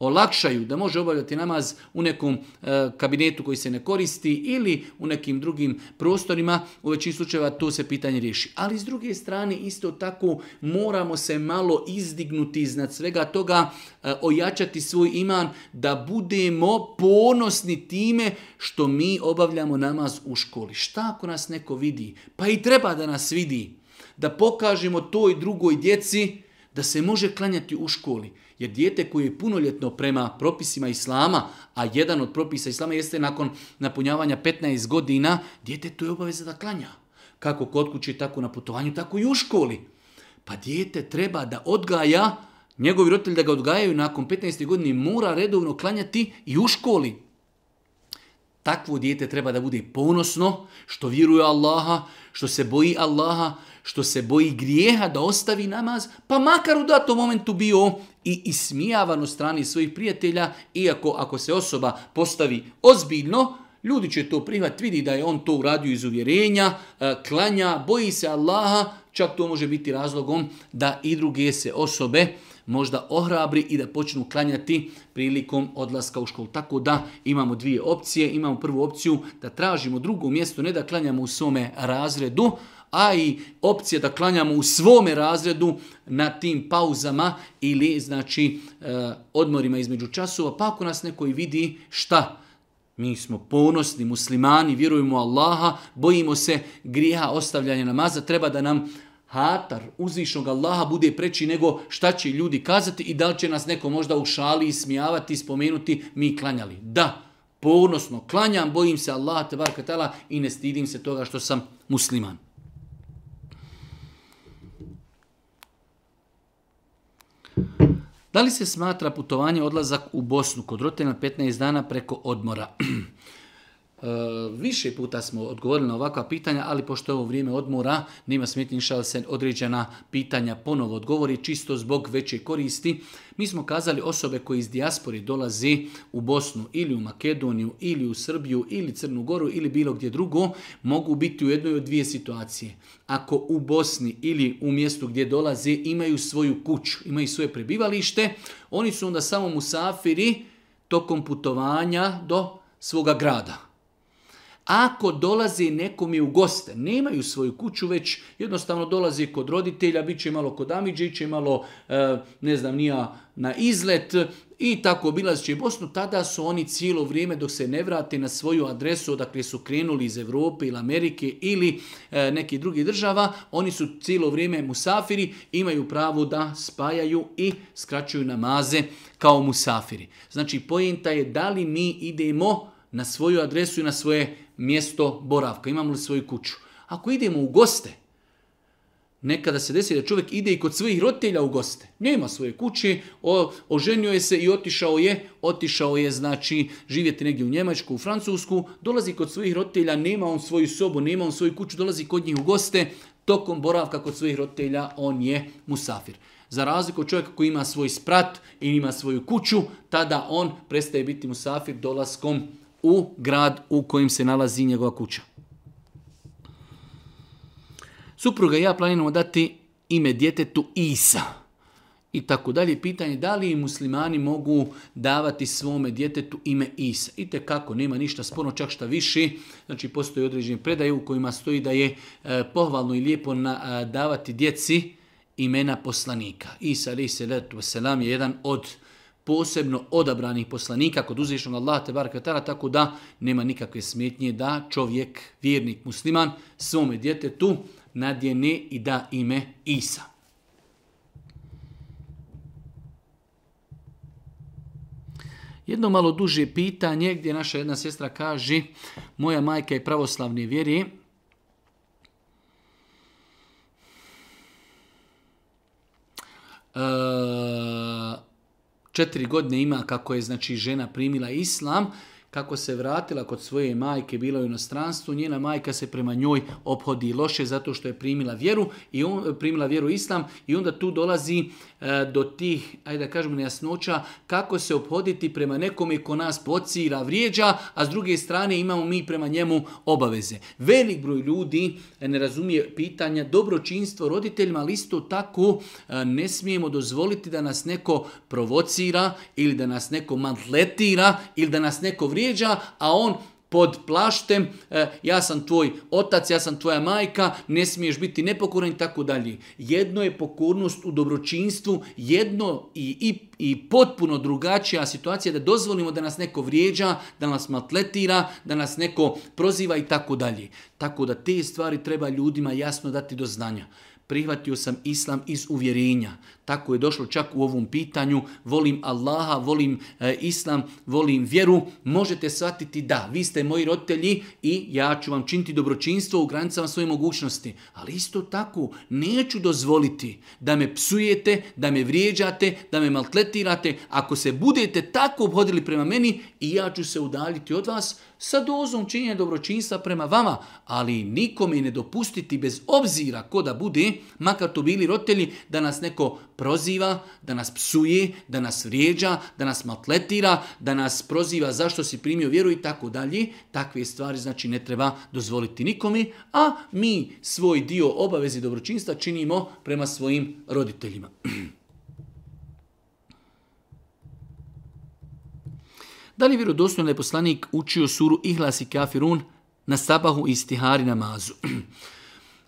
olakšaju da može obavljati namaz u nekom e, kabinetu koji se ne koristi ili u nekim drugim prostorima, u većim slučajeva to se pitanje riješi. Ali s druge strane isto tako moramo se malo izdignuti iznad svega toga, e, ojačati svoj iman da budemo ponosni time što mi obavljamo namaz u školi. Šta ako nas neko vidi? Pa i treba da nas vidi. Da pokažemo toj drugoj djeci da se može klanjati u školi. Jer dijete koje je punoljetno prema propisima Islama, a jedan od propisa Islama jeste nakon napunjavanja 15 godina, dijete to je obaveza da klanja. Kako kod kuće, tako na putovanju, tako i u školi. Pa dijete treba da odgaja, njegovi roditelji da ga odgajaju nakon 15. godine mora redovno klanjati i u školi. Takvo dijete treba da bude ponosno, što vjeruje Allaha, što se boji Allaha, što se boji grijeha da ostavi namaz, pa makar u datom momentu bio i ismijavan u strani svojih prijatelja, iako ako se osoba postavi ozbiljno, ljudi će to prihvat, vidi da je on to uradio iz uvjerenja, e, klanja, boji se Allaha, čak to može biti razlogom da i druge se osobe možda ohrabri i da počnu klanjati prilikom odlaska u školu. Tako da imamo dvije opcije. Imamo prvu opciju da tražimo drugo mjesto, ne da klanjamo u svome razredu, a i opcija da klanjamo u svome razredu na tim pauzama ili znači e, odmorima između časova, pa ako nas neko vidi šta? Mi smo ponosni muslimani, vjerujemo Allaha, bojimo se grijeha ostavljanja namaza, treba da nam hatar uzvišnog Allaha bude preći nego šta će ljudi kazati i da li će nas neko možda u šali smijavati, spomenuti, mi klanjali. Da, ponosno klanjam, bojim se Allaha katala i ne stidim se toga što sam musliman. Da li se smatra putovanje odlazak u Bosnu kod roditelja 15 dana preko odmora? Eh, više puta smo odgovorili na ovakva pitanja, ali pošto je ovo vrijeme odmora, nema smjetniša da se određena pitanja ponovo odgovori, čisto zbog veće koristi. Mi smo kazali osobe koje iz dijaspori dolazi u Bosnu ili u Makedoniju ili u Srbiju ili Crnu Goru ili bilo gdje drugo, mogu biti u jednoj od dvije situacije. Ako u Bosni ili u mjestu gdje dolaze imaju svoju kuću, imaju svoje prebivalište, oni su onda samo musafiri tokom putovanja do svoga grada ako dolazi nekom i u goste, nemaju svoju kuću, već jednostavno dolazi kod roditelja, bit će malo kod Amidži, malo, e, ne znam, nija na izlet i tako obilazit će Bosnu. Tada su oni cijelo vrijeme dok se ne vrate na svoju adresu odakle su krenuli iz Europe ili Amerike ili e, neki drugi država, oni su cijelo vrijeme musafiri, imaju pravo da spajaju i skraćuju namaze kao musafiri. Znači pojenta je da li mi idemo na svoju adresu i na svoje mjesto boravka, imamo li svoju kuću. Ako idemo u goste, nekada se desi da čovjek ide i kod svojih roditelja u goste. Nema svoje kuće, oženio je se i otišao je, otišao je znači živjeti negdje u Njemačku, u Francusku, dolazi kod svojih roditelja, nema on svoju sobu, nema on svoju kuću, dolazi kod njih u goste, tokom boravka kod svojih roditelja on je musafir. Za razliku od čovjeka koji ima svoj sprat i ima svoju kuću, tada on prestaje biti musafir dolaskom u grad u kojem se nalazi njegova kuća. Supruga i ja planiramo dati ime djetetu Isa i tako dalje. Pitanje da li muslimani mogu davati svome djetetu ime Isa. I te kako, nema ništa sporno, čak šta više. Znači, postoje određeni predaje u kojima stoji da je e, pohvalno i lijepo na, e, davati djeci imena poslanika. Isa, ali se letu, selam je jedan od posebno odabranih poslanika kod uzvišnog Allaha te barakatara, tako da nema nikakve smetnje da čovjek, vjernik, musliman, svome djetetu nadjene i da ime Isa. Jedno malo duže pitanje gdje naša jedna sestra kaže moja majka je pravoslavne vjeri, eee četiri godine ima kako je znači žena primila islam kako se vratila kod svoje majke, bila u inostranstvu, njena majka se prema njoj ophodi loše zato što je primila vjeru i on, primila vjeru islam i onda tu dolazi e, do tih, ajde da kažemo nejasnoća, kako se ophoditi prema nekome ko nas pocira, vrijeđa, a s druge strane imamo mi prema njemu obaveze. Velik broj ljudi ne razumije pitanja dobročinstvo roditeljima, ali isto tako e, ne smijemo dozvoliti da nas neko provocira ili da nas neko mantletira ili da nas neko vrijeđa vrijeđa, a on pod plaštem, e, ja sam tvoj otac, ja sam tvoja majka, ne smiješ biti nepokoran i tako dalje. Jedno je pokornost u dobročinstvu, jedno i, i, i potpuno drugačija situacija da dozvolimo da nas neko vrijeđa, da nas matletira, da nas neko proziva i tako dalje. Tako da te stvari treba ljudima jasno dati do znanja prihvatio sam islam iz uvjerenja. Tako je došlo čak u ovom pitanju, volim Allaha, volim e, islam, volim vjeru, možete shvatiti da, vi ste moji roditelji i ja ću vam činiti dobročinstvo u granicama svoje mogućnosti. Ali isto tako, neću dozvoliti da me psujete, da me vrijeđate, da me maltletirate. Ako se budete tako obhodili prema meni i ja ću se udaljiti od vas, sa dozom činjenja dobročinstva prema vama, ali nikome ne dopustiti bez obzira ko da bude, makar to bili roditelji, da nas neko proziva, da nas psuje, da nas vrijeđa, da nas maltletira, da nas proziva zašto si primio vjeru i tako dalje. Takve stvari znači ne treba dozvoliti nikome, a mi svoj dio obavezi dobročinstva činimo prema svojim roditeljima. Da li da je poslanik učio suru Ihlas i Kafirun na sabahu i stihari namazu?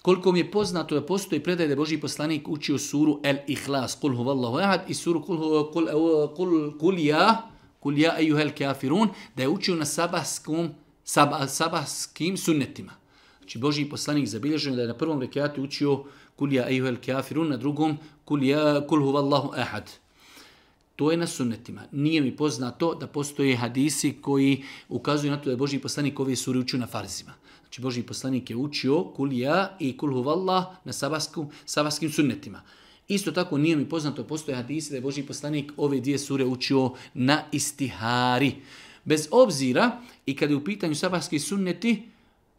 Koliko mi je poznato da postoji predaj da je Boži poslanik učio suru El Ihlas, kul huvallahu ahad i suru kul, kul, kul, kul ja, kul ja kafirun, da je učio na sabahskom, sabah, sabahskim sunnetima. Znači Boži poslanik zabilježen da je na prvom rekiatu učio kul ja ejuhel kafirun, na drugom kul, ja, kul huvallahu ahad. To je na sunnetima. Nije mi poznato da postoje hadisi koji ukazuju na to da je Boži poslanik ove suri učio na farzima. Znači Boži poslanik je učio kulija i kulhu vallah na sabasku, sabaskim sunnetima. Isto tako nije mi poznato postoje hadisi da je Boži poslanik ove dvije sure učio na istihari. Bez obzira i kada je u pitanju sabaskih sunneti,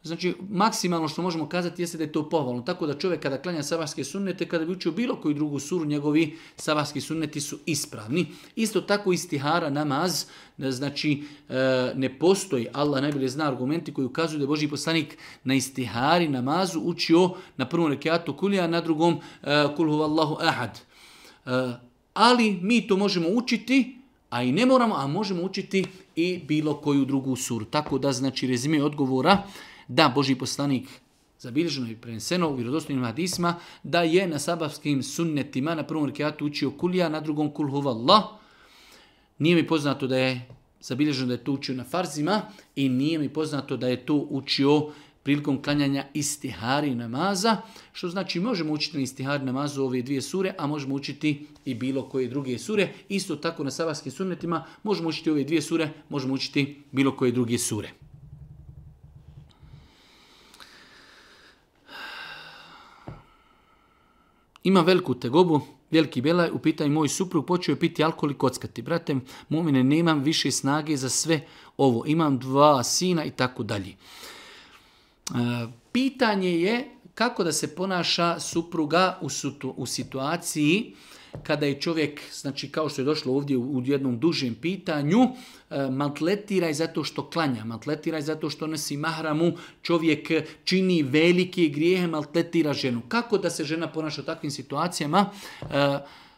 Znači, maksimalno što možemo kazati jeste da je to pohvalno. Tako da čovjek kada klanja sabahske sunnete, kada bi učio bilo koju drugu suru, njegovi sabahski sunneti su ispravni. Isto tako istihara namaz, e, znači e, ne postoji, Allah najbolje zna argumenti koji ukazuju da je Boži poslanik na istihari namazu učio na prvom rekiatu kulija, na drugom e, kulhu Allahu ahad. Ali mi to možemo učiti, a i ne moramo, a možemo učiti i bilo koju drugu suru. Tako da, znači, rezime odgovora, da Boži poslanik zabilježeno i preneseno u vjerodostojnim hadisima, da je na sabavskim sunnetima na prvom rekiatu učio kulija, na drugom kul Nije mi poznato da je zabilježeno da je to učio na farzima i nije mi poznato da je to učio prilikom klanjanja istihari namaza, što znači možemo učiti na istihari namazu ove dvije sure, a možemo učiti i bilo koje druge sure. Isto tako na sabavskim sunnetima možemo učiti ove dvije sure, možemo učiti bilo koje druge sure. Ima veliku tegobu, veliki bjelaj, upitaj moj suprug, počeo je piti alkohol i kockati. Brate, momine, nemam više snage za sve ovo, imam dva sina i tako dalje. E, pitanje je kako da se ponaša supruga u situaciji kada je čovjek, znači kao što je došlo ovdje u jednom dužem pitanju, e, maltletiraj zato što klanja, maltletiraj zato što nosi mahramu, čovjek čini velike grijehe, maltletira ženu. Kako da se žena ponaša u takvim situacijama? E,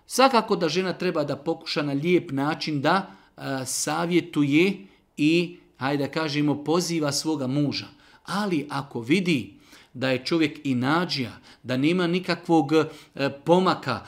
svakako da žena treba da pokuša na lijep način da e, savjetuje i, hajde da kažemo, poziva svoga muža. Ali ako vidi da je čovjek i nađija, da nema nikakvog pomaka,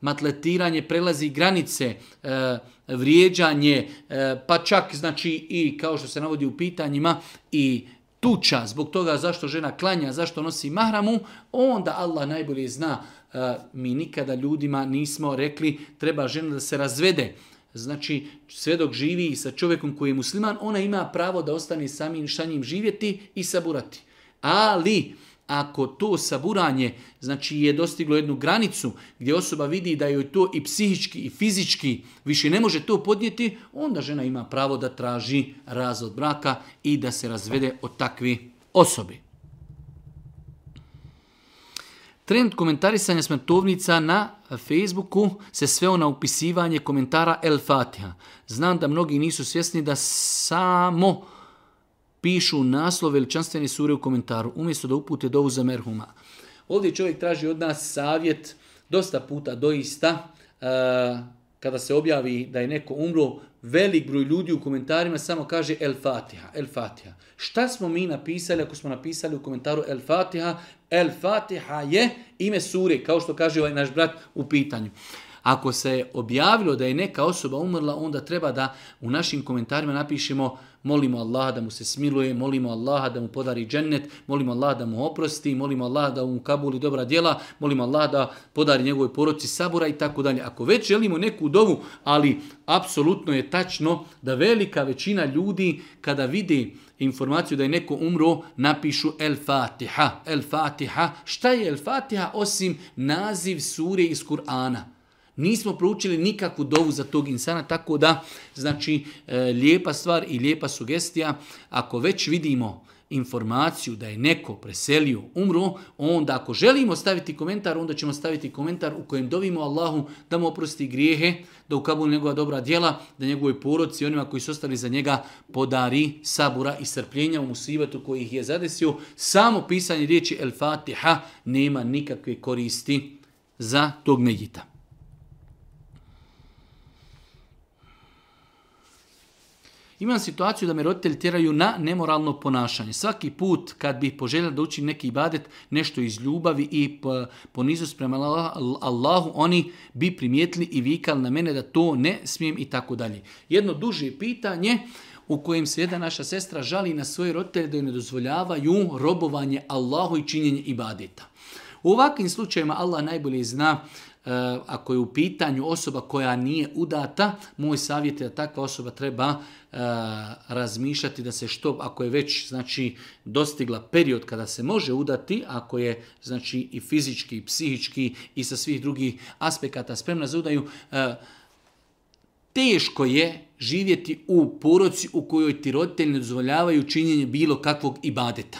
matletiranje prelazi granice, e, vrijeđanje, e, pa čak znači i kao što se navodi u pitanjima i tuča zbog toga zašto žena klanja, zašto nosi mahramu, onda Allah najbolje zna. E, mi nikada ljudima nismo rekli treba žena da se razvede. Znači, sve dok živi sa čovjekom koji je musliman, ona ima pravo da ostane samim šanjim živjeti i saburati. Ali, ako to saburanje znači je dostiglo jednu granicu gdje osoba vidi da joj to i psihički i fizički više ne može to podnijeti, onda žena ima pravo da traži razvod braka i da se razvede od takvi osobi. Trend komentarisanja smrtovnica na Facebooku se sveo na upisivanje komentara El Fatiha. Znam da mnogi nisu svjesni da samo pišu naslov veličanstvene sure u komentaru, umjesto da upute dovu za merhuma. Ovdje čovjek traži od nas savjet, dosta puta doista, e, kada se objavi da je neko umro, velik broj ljudi u komentarima samo kaže El Fatiha, El Fatiha. Šta smo mi napisali ako smo napisali u komentaru El Fatiha? El Fatiha je ime sure, kao što kaže ovaj naš brat u pitanju. Ako se je objavilo da je neka osoba umrla, onda treba da u našim komentarima napišemo molimo Allaha da mu se smiluje, molimo Allaha da mu podari džennet, molimo Allaha da mu oprosti, molimo Allaha da mu kabuli dobra djela, molimo Allaha da podari njegovoj poroci sabora i tako dalje. Ako već želimo neku dovu, ali apsolutno je tačno da velika većina ljudi kada vidi informaciju da je neko umro, napišu El Fatiha. El Fatiha. Šta je El Fatiha osim naziv sure iz Kur'ana? Nismo proučili nikakvu dovu za tog insana, tako da, znači, e, lijepa stvar i lijepa sugestija, ako već vidimo informaciju da je neko preselio, umro, onda ako želimo staviti komentar, onda ćemo staviti komentar u kojem dovimo Allahu da mu oprosti grijehe, da ukabuli njegova dobra djela, da njegovoj poroci i onima koji su ostali za njega podari sabura i srpljenja u musibatu koji ih je zadesio. Samo pisanje riječi El Fatiha nema nikakve koristi za tog medjita. Imam situaciju da me roditelji tjeraju na nemoralno ponašanje. Svaki put kad bih poželjela da učim neki ibadet, nešto iz ljubavi i ponizu prema Allahu, oni bi primijetili i vikali na mene da to ne smijem i tako dalje. Jedno duže pitanje u kojem se jedna naša sestra žali na svoje roditelje da joj ne dozvoljavaju robovanje Allahu i činjenje ibadeta. U ovakvim slučajima Allah najbolje zna Eh, ako je u pitanju osoba koja nije udata, moj savjet je da takva osoba treba eh, razmišljati da se što, ako je već znači, dostigla period kada se može udati, ako je znači, i fizički, i psihički i sa svih drugih aspekata spremna za udaju, eh, teško je živjeti u poroci u kojoj ti roditelji ne dozvoljavaju činjenje bilo kakvog ibadeta.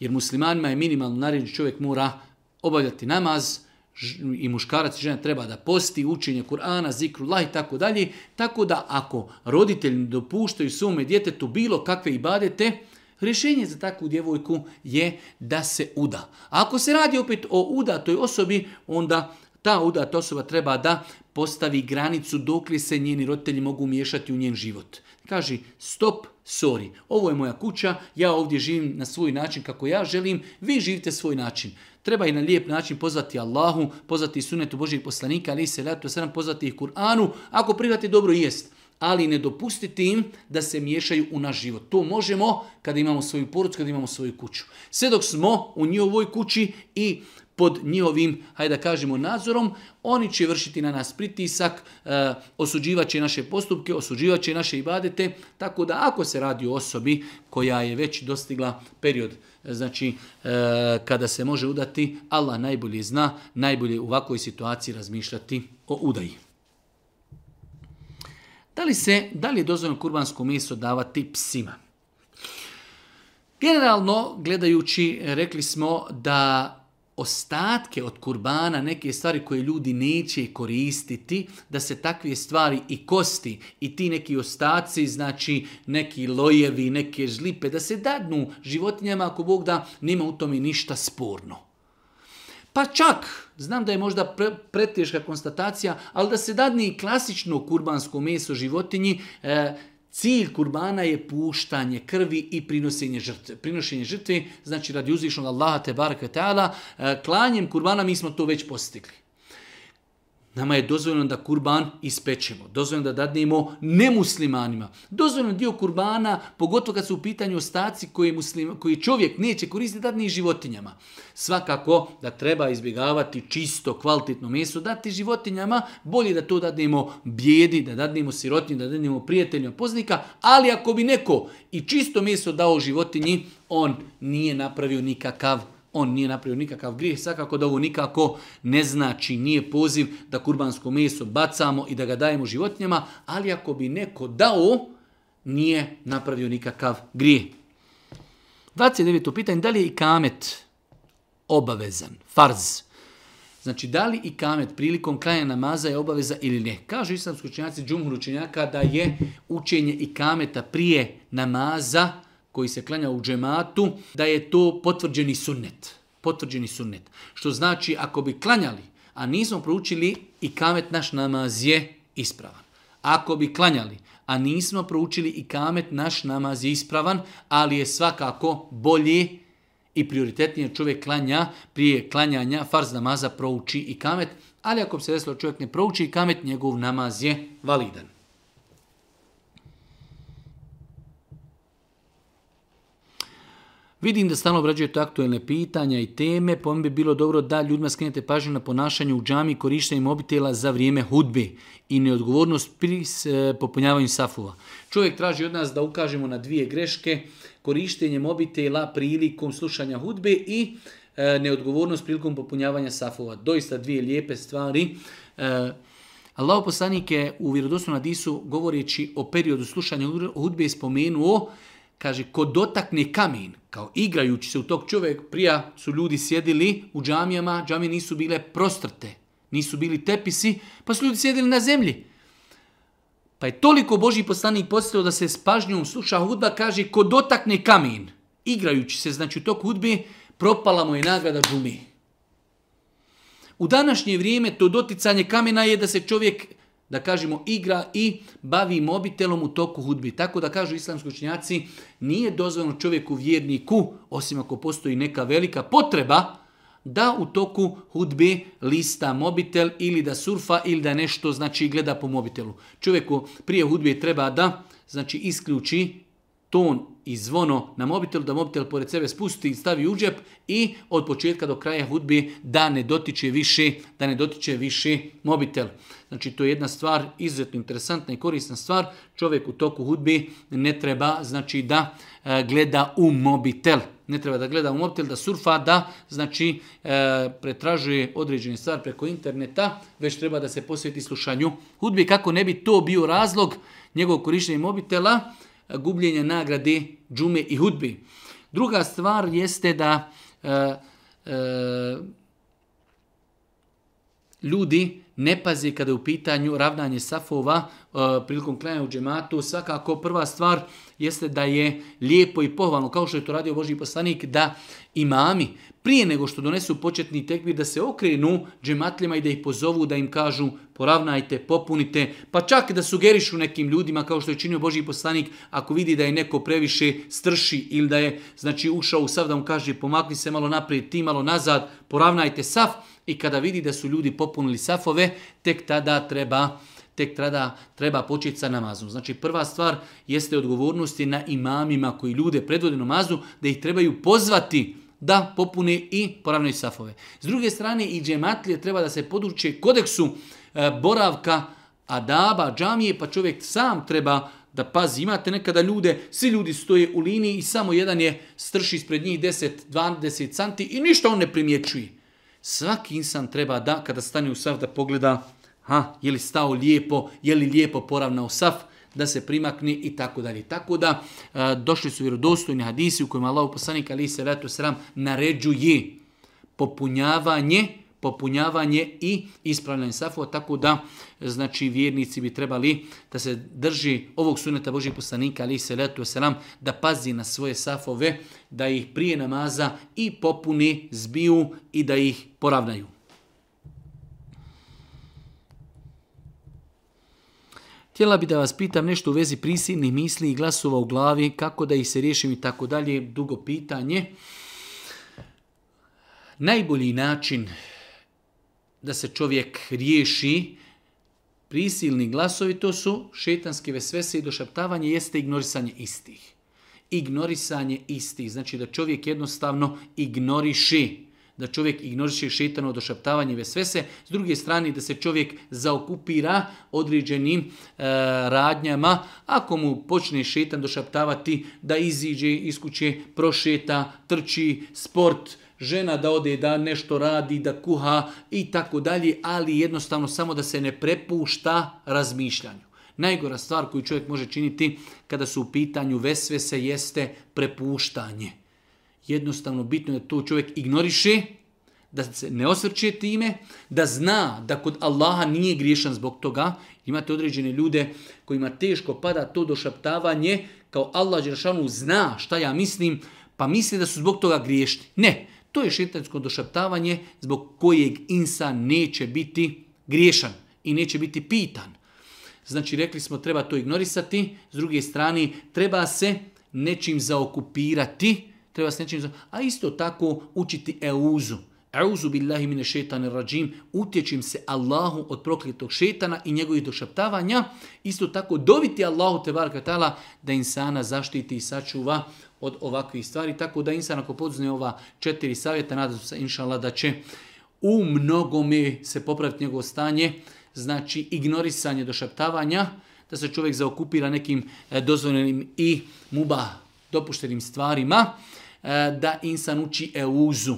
Jer muslimanima je minimalno naredni čovjek mora obavljati namaz, i muškarac i žena treba da posti učenje Kur'ana, zikru, la i tako dalje. Tako da ako roditelji ne dopuštaju svome djetetu bilo kakve ibadete, rješenje za takvu djevojku je da se uda. ako se radi opet o udatoj osobi, onda ta udata osoba treba da postavi granicu dokle se njeni roditelji mogu miješati u njen život. Kaži stop, sorry, ovo je moja kuća, ja ovdje živim na svoj način kako ja želim, vi živite svoj način. Treba i na lijep način pozvati Allahu, pozvati sunetu Božih poslanika, ali se ratu sram, pozvati ih Kur'anu, ako privati dobro jest. Ali ne dopustiti im da se miješaju u naš život. To možemo kada imamo svoju porucu, kada imamo svoju kuću. Sve dok smo u njihovoj kući i pod njihovim, hajde da kažemo, nadzorom, oni će vršiti na nas pritisak, e, osuđivaće će naše postupke, osuđivat će naše ibadete, tako da ako se radi o osobi koja je već dostigla period, e, znači e, kada se može udati, Allah najbolje zna, najbolje u ovakvoj situaciji razmišljati o udaji. Da li, se, da li je dozvoljeno kurbansko meso davati psima? Generalno, gledajući, rekli smo da ostatke od kurbana, neke stvari koje ljudi neće koristiti, da se takve stvari i kosti i ti neki ostaci, znači neki lojevi, neke žlipe, da se dadnu životinjama ako Bog da nema u tome ništa sporno. Pa čak, znam da je možda pre, preteška konstatacija, ali da se dadni klasično kurbansko meso životinji, e, Cilj kurbana je puštanje krvi i prinošenje žrtve. Prinošenje žrtve, znači radi uzvišnog Allaha te ta'ala, e, klanjem kurbana mi smo to već postigli. Nama je dozvoljeno da kurban ispečemo, dozvoljeno da dadnemo nemuslimanima, dozvoljeno dio kurbana, pogotovo kad su u pitanju ostaci koji, koji čovjek neće koristiti, dadni životinjama. Svakako da treba izbjegavati čisto, kvalitetno meso, dati životinjama, bolje da to dadnemo bijedi, da dadnemo sirotinju, da dadnemo prijateljima poznika, ali ako bi neko i čisto meso dao životinji, on nije napravio nikakav on nije napravio nikakav grijeh, svakako da ovo nikako ne znači, nije poziv da kurbansko meso bacamo i da ga dajemo životinjama, ali ako bi neko dao, nije napravio nikakav grijeh. 29. pitanje, da li je i kamet obavezan, farz? Znači, da li i kamet prilikom kraja namaza je obaveza ili ne? Kažu islamski učenjaci, džumhur učenjaka, da je učenje i kameta prije namaza koji se klanja u džematu, da je to potvrđeni sunnet. Potvrđeni sunnet. Što znači, ako bi klanjali, a nismo proučili i kamet naš namaz je ispravan. Ako bi klanjali, a nismo proučili i kamet naš namaz je ispravan, ali je svakako bolji i prioritetnije čovjek klanja prije klanjanja farz namaza prouči i kamet, ali ako bi se desilo čovjek ne prouči i kamet, njegov namaz je validan. Vidim da stalno obrađujete aktuelne pitanja i teme, po mi bi bilo dobro da ljudima skrenete pažnju na ponašanje u džami korištenjem korištenje mobitela za vrijeme hudbe i neodgovornost pri e, popunjavanju safova. Čovjek traži od nas da ukažemo na dvije greške, korištenje mobitela prilikom slušanja hudbe i e, neodgovornost prilikom popunjavanja safova. Doista dvije lijepe stvari. E, Allah poslanike je u na Disu govoreći o periodu slušanja hudbe spomenuo kaže, ko dotakne kamen, kao igrajući se u tog čovjek, prija su ljudi sjedili u džamijama, džamije nisu bile prostrte, nisu bili tepisi, pa su ljudi sjedili na zemlji. Pa je toliko Boži poslanik postao da se s pažnjom sluša hudba, kaže, ko dotakne kamen, igrajući se, znači u tog hudbi, propala mu je nagrada džumi. U današnje vrijeme to doticanje kamena je da se čovjek da kažemo igra i bavi mobitelom u toku hudbi. Tako da kažu islamski učenjaci, nije dozvoljeno čovjeku vjerniku, osim ako postoji neka velika potreba, da u toku hudbe lista mobitel ili da surfa ili da nešto znači gleda po mobitelu. Čovjeku prije hudbe treba da znači isključi ton i zvono na mobitel, da mobitel pored sebe spusti i stavi u džep i od početka do kraja hudbe da ne dotiče više, da ne dotiče više mobitel. Znači to je jedna stvar izuzetno interesantna i korisna stvar. Čovjek u toku hudbi ne treba znači da e, gleda u mobitel. Ne treba da gleda u mobitel, da surfa, da znači e, pretražuje određene stvari preko interneta, već treba da se posveti slušanju hudbi. Kako ne bi to bio razlog njegovog korištenja mobitela, gubljenje nagrade džume i hudbi. Druga stvar jeste da e, ljudi ne pazi kada je u pitanju ravnanje safova, E, prilikom klanja u džematu, svakako prva stvar jeste da je lijepo i pohvalno, kao što je to radio Boži poslanik, da imami prije nego što donesu početni tekbir da se okrenu džematljima i da ih pozovu, da im kažu poravnajte, popunite, pa čak da sugerišu nekim ljudima kao što je činio Boži poslanik ako vidi da je neko previše strši ili da je znači ušao u sav da mu kaže pomakni se malo naprijed, ti malo nazad, poravnajte saf i kada vidi da su ljudi popunili safove, tek tada treba tek tada treba početi sa namazom. Znači prva stvar jeste odgovornosti na imamima koji ljude predvode namazu, da ih trebaju pozvati da popune i poravnoj safove. S druge strane i džematlije treba da se poduče kodeksu e, boravka adaba, džamije, pa čovjek sam treba da pazi. Imate nekada ljude, svi ljudi stoje u liniji i samo jedan je strši ispred njih 10-20 santi i ništa on ne primjećuje. Svaki insan treba da, kada stane u sav, da pogleda ha, je li stao lijepo, je li lijepo poravnao saf, da se primakne i tako dalje. Tako da e, došli su vjerodostojni hadisi u kojima Allah poslanik ali se ratu sram naređuje popunjavanje popunjavanje i ispravljanje safova, tako da znači vjernici bi trebali da se drži ovog suneta Božih poslanika ali se letu selam da pazi na svoje safove, da ih prije namaza i popuni, zbiju i da ih poravnaju. Htjela bi da vas pitam nešto u vezi prisilnih misli i glasova u glavi, kako da ih se riješim i tako dalje, dugo pitanje. Najbolji način da se čovjek riješi prisilni glasovi, to su šetanske vesvese i došaptavanje, jeste ignorisanje istih. Ignorisanje istih, znači da čovjek jednostavno ignoriši da čovjek ignoriše šetano došaptavanje vesvese, s druge strane da se čovjek zaokupira određenim e, radnjama, ako mu počne šetan došaptavati da iziđe iz kuće, prošeta, trči, sport, žena da ode da nešto radi, da kuha i tako dalje, ali jednostavno samo da se ne prepušta razmišljanju. Najgora stvar koju čovjek može činiti kada su u pitanju vesvese jeste prepuštanje. Jednostavno bitno je da to čovjek ignoriše, da se ne osvrće time, da zna da kod Allaha nije griješan zbog toga. Imate određene ljude kojima teško pada to došaptavanje, kao Allah Đeršanu zna šta ja mislim, pa misli da su zbog toga griješni. Ne, to je šetansko došaptavanje zbog kojeg insan neće biti griješan i neće biti pitan. Znači, rekli smo treba to ignorisati, s druge strane treba se nečim zaokupirati, treba nečim... A isto tako učiti euzu. Euzu billahi mine šetane rađim. Utječim se Allahu od prokletog šetana i njegovih došaptavanja. Isto tako dobiti Allahu te tala da insana zaštiti i sačuva od ovakvih stvari. Tako da insan ako poduzne ova četiri savjeta, nadam se inšala da će u mnogome se popraviti njegovo stanje. Znači ignorisanje došaptavanja, da se čovjek zaokupira nekim e, dozvoljenim i muba dopuštenim stvarima. Eh, da insan uči euzu.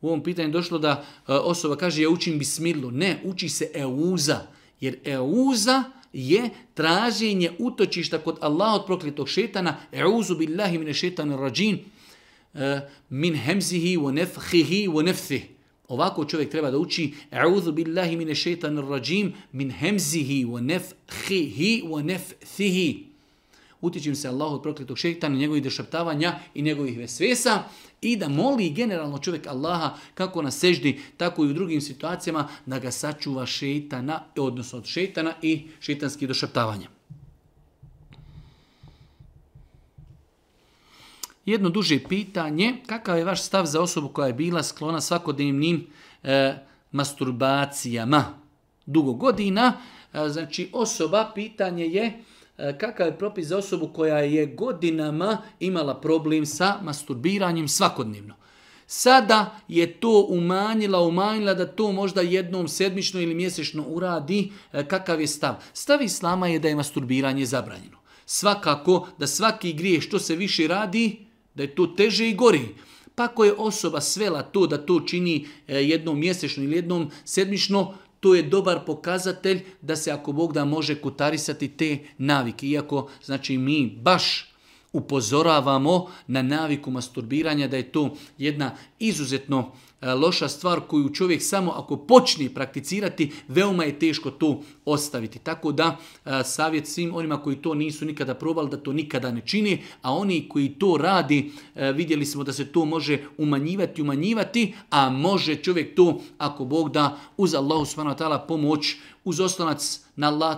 U ovom pitanju došlo da eh, osoba kaže ja učim bismilu. Ne, uči se euza. Jer euza je traženje utočišta kod Allah od prokletog šetana. Euzu billahi mine šetan rađin. Eh, min hemzihi, wa nefhihi, wa nefthih. Ovako čovjek treba da uči A'udhu billahi mine šeitan rajim min hemzihi wa nefhihi wa nefthihi utičim se Allahu od prokletog šeitana, njegovih dešaptavanja i njegovih vesvesa i da moli generalno čovjek Allaha kako na seždi, tako i u drugim situacijama da ga sačuva šeitana, odnosno od šeitana i šeitanskih dešaptavanja. Jedno duže pitanje, kakav je vaš stav za osobu koja je bila sklona svakodnevnim e, masturbacijama dugo godina? E, znači osoba, pitanje je, E, kakav je propis za osobu koja je godinama imala problem sa masturbiranjem svakodnevno. Sada je to umanjila, umanjila da to možda jednom sedmično ili mjesečno uradi. E, kakav je stav? Stav Islama je da je masturbiranje zabranjeno. Svakako da svaki grije što se više radi, da je to teže i gori. Pa ako je osoba svela to da to čini e, jednom mjesečno ili jednom sedmično, to je dobar pokazatelj da se ako Bog da može kutarisati te navike. Iako znači mi baš upozoravamo na naviku masturbiranja da je to jedna izuzetno E, loša stvar koju čovjek samo ako počne prakticirati, veoma je teško to ostaviti. Tako da e, savjet svim onima koji to nisu nikada probali, da to nikada ne čini, a oni koji to radi, e, vidjeli smo da se to može umanjivati, umanjivati, a može čovjek to, ako Bog da, uz Allahu pomoć, uz oslonac na Allah,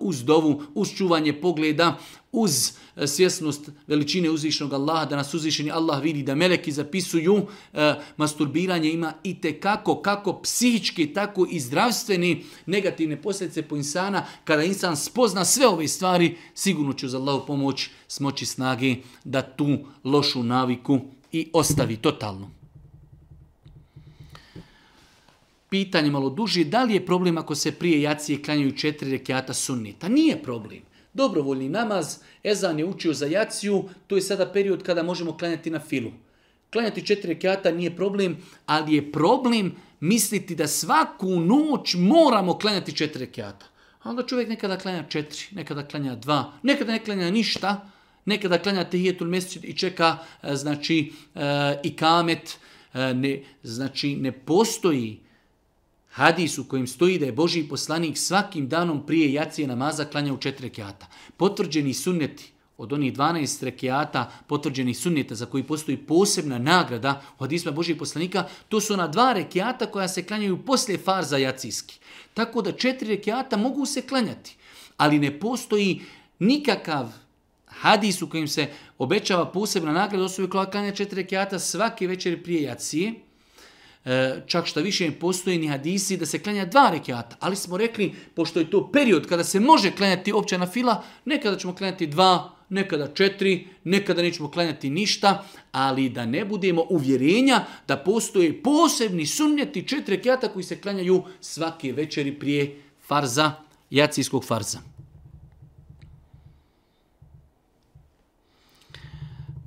uz dovu, uz čuvanje pogleda, uz e, svjesnost veličine uzvišnog Allaha, da nas uzvišeni Allah vidi, da meleki zapisuju, e, masturbiranje ima i te kako, kako psihički, tako i zdravstveni negativne posljedice po insana. Kada insan spozna sve ove stvari, sigurno će uz Allahu pomoć smoći snage da tu lošu naviku i ostavi totalno. Pitanje malo duži, da li je problem ako se prije jacije klanjaju četiri rekiata sunnita? Nije problem. Dobrovoljni namaz, Ezan je učio za jaciju, to je sada period kada možemo klanjati na filu. Klanjati četiri rekata nije problem, ali je problem misliti da svaku noć moramo klanjati četiri rekata. A onda čovjek nekada klanja četiri, nekada klanja dva, nekada ne klanja ništa, nekada klanja tehijetul mesečit i čeka e, znači, e, i kamet. E, ne, znači ne postoji hadis u kojem stoji da je Boži poslanik svakim danom prije jacije namaza u četiri rekiata. Potvrđeni sunneti od onih 12 rekiata potvrđenih sunneta za koji postoji posebna nagrada u hadisma Božih poslanika, to su ona dva rekiata koja se klanjaju poslije farza jacijski. Tako da četiri rekiata mogu se klanjati, ali ne postoji nikakav hadis u kojem se obećava posebna nagrada osobi koja klanja četiri rekiata svake večeri prije jacije, E, čak šta više postoji ni hadisi da se klanja dva rekiata, ali smo rekli, pošto je to period kada se može klanjati opća fila, nekada ćemo klanjati dva, nekada četiri, nekada nećemo klanjati ništa, ali da ne budemo uvjerenja da postoje posebni sunnjeti četiri rekiata koji se klanjaju svake večeri prije farza, jacijskog farza.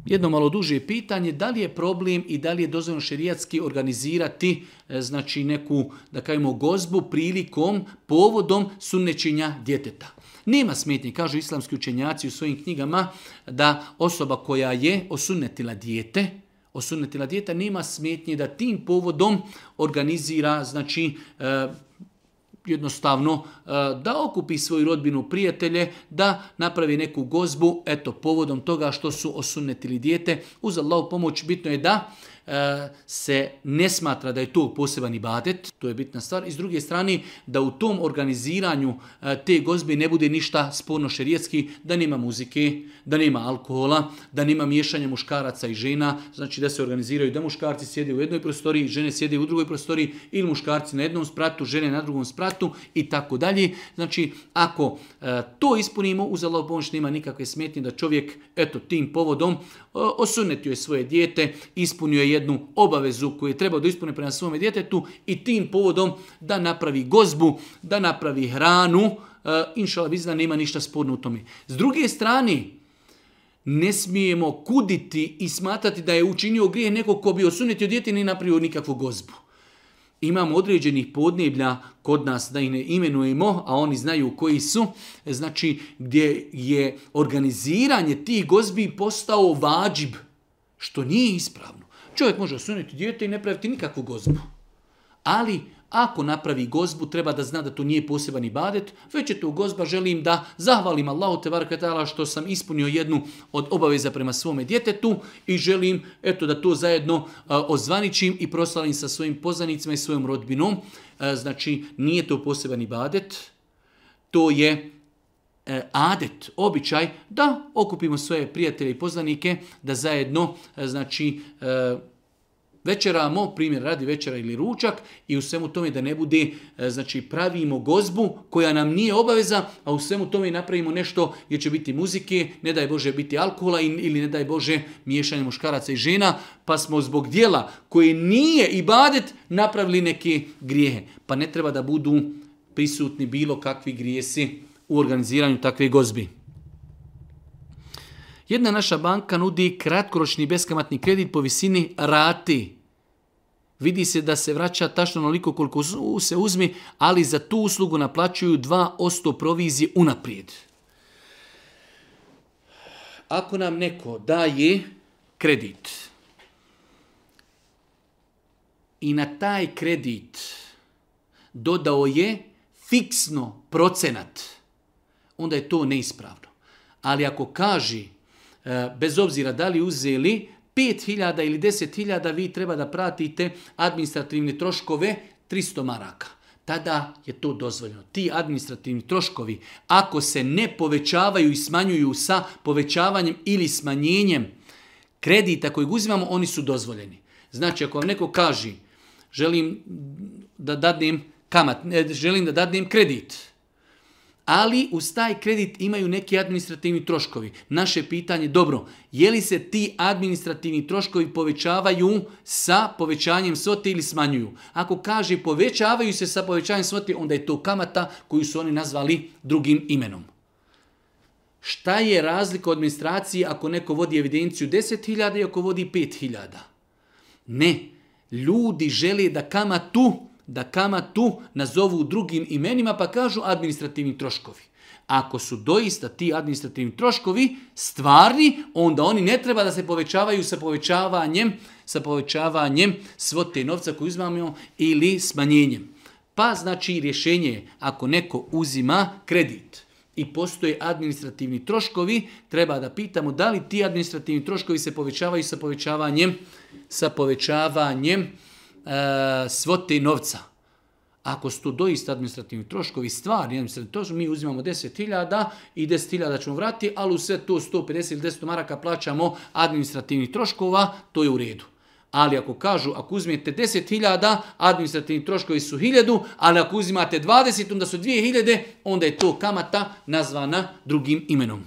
jedno malo duže pitanje, da li je problem i da li je dozvoljeno šerijatski organizirati e, znači neku, da kažemo, gozbu prilikom, povodom sunnečenja djeteta. Nema smetnje, kažu islamski učenjaci u svojim knjigama, da osoba koja je osunnetila dijete, osunetila djeta, nema smetnje da tim povodom organizira, znači, e, jednostavno E, da okupi svoju rodbinu prijatelje, da napravi neku gozbu, eto, povodom toga što su osunetili dijete. Uz Allahu pomoć bitno je da e, se ne smatra da je to poseban ibadet, to je bitna stvar. I s druge strane, da u tom organiziranju e, te gozbe ne bude ništa sporno šerijetski, da nema muzike, da nema alkohola, da nema miješanja muškaraca i žena, znači da se organiziraju da muškarci sjede u jednoj prostoriji, žene sjede u drugoj prostoriji ili muškarci na jednom spratu, žene na drugom spratu i tako dalje. Znači, ako e, to ispunimo, uz Allah pomoć nema nikakve smetnje da čovjek, eto, tim povodom e, osunetio je svoje dijete, ispunio je jednu obavezu koju je trebao da ispune prema svome djetetu i tim povodom da napravi gozbu, da napravi hranu, e, inšala vizna nema ništa sporno u tome. S druge strane, ne smijemo kuditi i smatrati da je učinio grije nekog ko bi osunetio dijete i ne napravio nikakvu gozbu imamo određenih podneblja kod nas da ih ne imenujemo, a oni znaju koji su, znači gdje je organiziranje tih gozbi postao vađib, što nije ispravno. Čovjek može osuniti dijete i ne praviti nikakvu gozbu. Ali ako napravi gozbu, treba da zna da to nije poseban badet, već je to gozba, želim da zahvalim Allahu te barakatala što sam ispunio jednu od obaveza prema svome djetetu i želim eto da to zajedno ozvaničim i proslavim sa svojim poznanicima i svojom rodbinom. Znači, nije to poseban badet, to je e, adet, običaj da okupimo svoje prijatelje i poznanike da zajedno e, znači e, večeramo, primjer radi večera ili ručak i u svemu tome da ne bude, e, znači pravimo gozbu koja nam nije obaveza, a u svemu tome napravimo nešto gdje će biti muzike, ne daj Bože biti alkohola ili ne daj Bože miješanje muškaraca i žena, pa smo zbog dijela koje nije i badet napravili neke grijehe. Pa ne treba da budu prisutni bilo kakvi grijesi u organiziranju takve gozbi. Jedna naša banka nudi kratkoročni beskamatni kredit po visini rati Vidi se da se vraća tačno onoliko koliko se uzmi, ali za tu uslugu naplaćuju dva 2% provizije unaprijed. Ako nam neko daje kredit i na taj kredit dodao je fiksno procenat, onda je to neispravno. Ali ako kaži, e, bez obzira da li uzeli 5.000 ili 10.000 vi treba da pratite administrativne troškove 300 maraka. Tada je to dozvoljeno. Ti administrativni troškovi, ako se ne povećavaju i smanjuju sa povećavanjem ili smanjenjem kredita kojeg uzimamo, oni su dozvoljeni. Znači, ako vam neko kaže, želim da dadnem kamat, želim da dadnem kredit, ali uz taj kredit imaju neki administrativni troškovi. Naše pitanje, dobro, je li se ti administrativni troškovi povećavaju sa povećanjem svote ili smanjuju? Ako kaže povećavaju se sa povećanjem svote, onda je to kamata koju su oni nazvali drugim imenom. Šta je razlika u administraciji ako neko vodi evidenciju 10.000 i ako vodi 5.000? Ne, ljudi žele da kamatu da kamatu nazovu drugim imenima pa kažu administrativni troškovi. Ako su doista ti administrativni troškovi stvarni, onda oni ne treba da se povećavaju sa povećavanjem, sa povećavanjem svote novca koju uzmamo ili smanjenjem. Pa znači rješenje je ako neko uzima kredit i postoje administrativni troškovi, treba da pitamo da li ti administrativni troškovi se povećavaju sa povećavanjem, sa povećavanjem E, svote novca. Ako su to doista administrativni troškovi, stvarni administrativni troškovi, mi uzimamo 10.000 i 10.000 ćemo vratiti, ali u sve to 150 ili 10 maraka plaćamo administrativnih troškova, to je u redu. Ali ako kažu, ako uzmete 10.000, administrativni troškovi su 1.000, ali ako uzimate 20, onda su 2.000, onda je to kamata nazvana drugim imenom.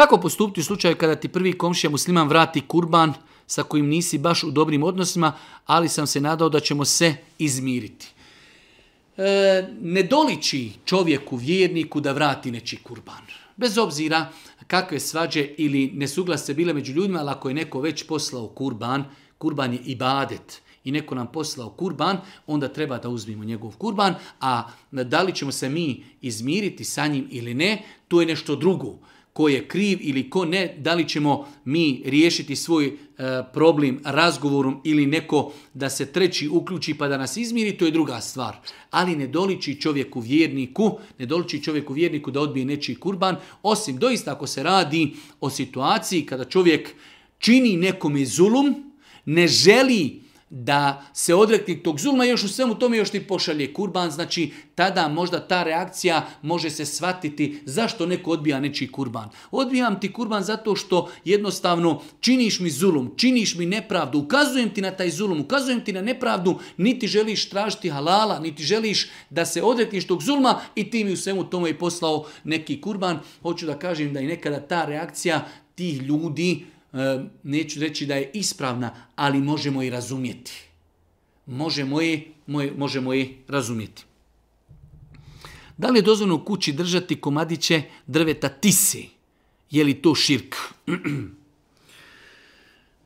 Kako postupiti u slučaju kada ti prvi komšija musliman vrati kurban sa kojim nisi baš u dobrim odnosima, ali sam se nadao da ćemo se izmiriti. E, ne doliči čovjeku, vjerniku da vrati neči kurban. Bez obzira kakve svađe ili nesuglase bile među ljudima, ali ako je neko već poslao kurban, kurban je ibadet i neko nam poslao kurban, onda treba da uzmimo njegov kurban, a da li ćemo se mi izmiriti sa njim ili ne, to je nešto drugo ko je kriv ili ko ne, da li ćemo mi riješiti svoj e, problem razgovorom ili neko da se treći uključi pa da nas izmiri, to je druga stvar. Ali ne doliči čovjeku vjerniku, ne doliči čovjeku vjerniku da odbije nečiji kurban, osim doista ako se radi o situaciji kada čovjek čini nekom izulum, ne želi da se odrekne tog zulma još u svemu tome još ti pošalje kurban, znači tada možda ta reakcija može se shvatiti zašto neko odbija nečiji kurban. Odbijam ti kurban zato što jednostavno činiš mi zulum, činiš mi nepravdu, ukazujem ti na taj zulum, ukazujem ti na nepravdu, niti želiš tražiti halala, niti želiš da se odrekneš tog zulma i ti mi u svemu tome je poslao neki kurban. Hoću da kažem da i nekada ta reakcija tih ljudi Eh, neću reći da je ispravna, ali možemo i razumjeti. Možemo je, možemo je razumjeti. Da li je dozvoljno u kući držati komadiće drveta tisi? Je li to širk?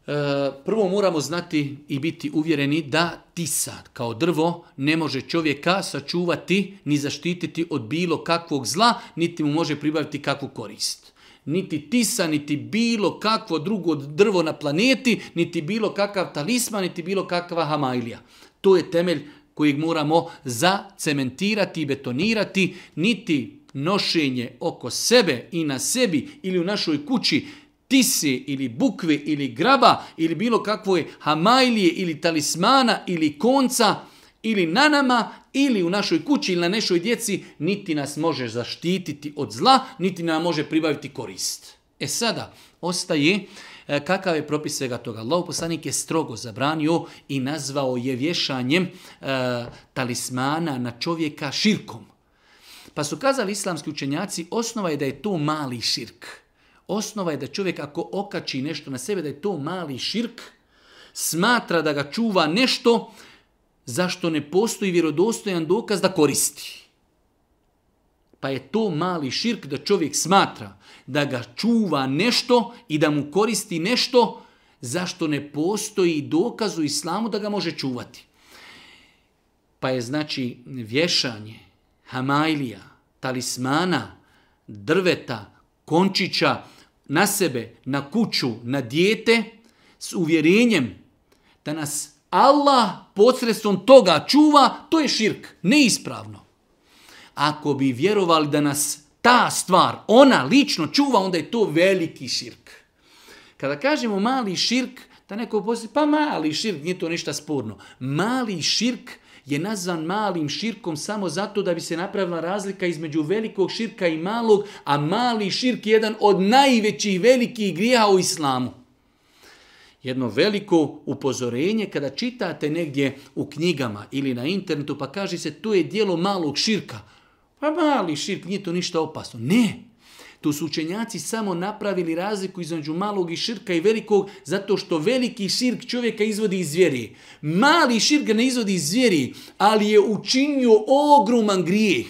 Eh, prvo moramo znati i biti uvjereni da tisa kao drvo ne može čovjeka sačuvati ni zaštititi od bilo kakvog zla, niti mu može pribaviti kakvu korist niti tisa, niti bilo kakvo drugo drvo na planeti, niti bilo kakav talisman, niti bilo kakva hamailija. To je temelj kojeg moramo zacementirati i betonirati, niti nošenje oko sebe i na sebi ili u našoj kući tise ili bukve ili graba ili bilo kakvoj hamailije ili talismana ili konca ili nanama, nama ili u našoj kući ili na našoj djeci, niti nas može zaštititi od zla, niti nam može pribaviti korist. E sada, ostaje e, kakav je propis svega toga. Allahov je strogo zabranio i nazvao je vješanjem e, talismana na čovjeka širkom. Pa su kazali islamski učenjaci, osnova je da je to mali širk. Osnova je da čovjek ako okači nešto na sebe, da je to mali širk, smatra da ga čuva nešto zašto ne postoji vjerodostojan dokaz da koristi. Pa je to mali širk da čovjek smatra da ga čuva nešto i da mu koristi nešto zašto ne postoji dokaz u islamu da ga može čuvati. Pa je znači vješanje, hamajlija, talismana, drveta, končića na sebe, na kuću, na dijete s uvjerenjem da nas Allah posredstvom toga čuva, to je širk, neispravno. Ako bi vjerovali da nas ta stvar, ona lično čuva, onda je to veliki širk. Kada kažemo mali širk, da neko poslije, pa mali širk, nije to ništa sporno. Mali širk je nazvan malim širkom samo zato da bi se napravila razlika između velikog širka i malog, a mali širk je jedan od najvećih velikih grijeha u islamu jedno veliko upozorenje kada čitate negdje u knjigama ili na internetu pa kaže se to je dijelo malog širka. Pa mali širk, nije to ništa opasno. Ne, tu su učenjaci samo napravili razliku između malog i širka i velikog zato što veliki širk čovjeka izvodi iz zvijeri. Mali širk ne izvodi iz zvijeri, ali je učinio ogroman grijeh.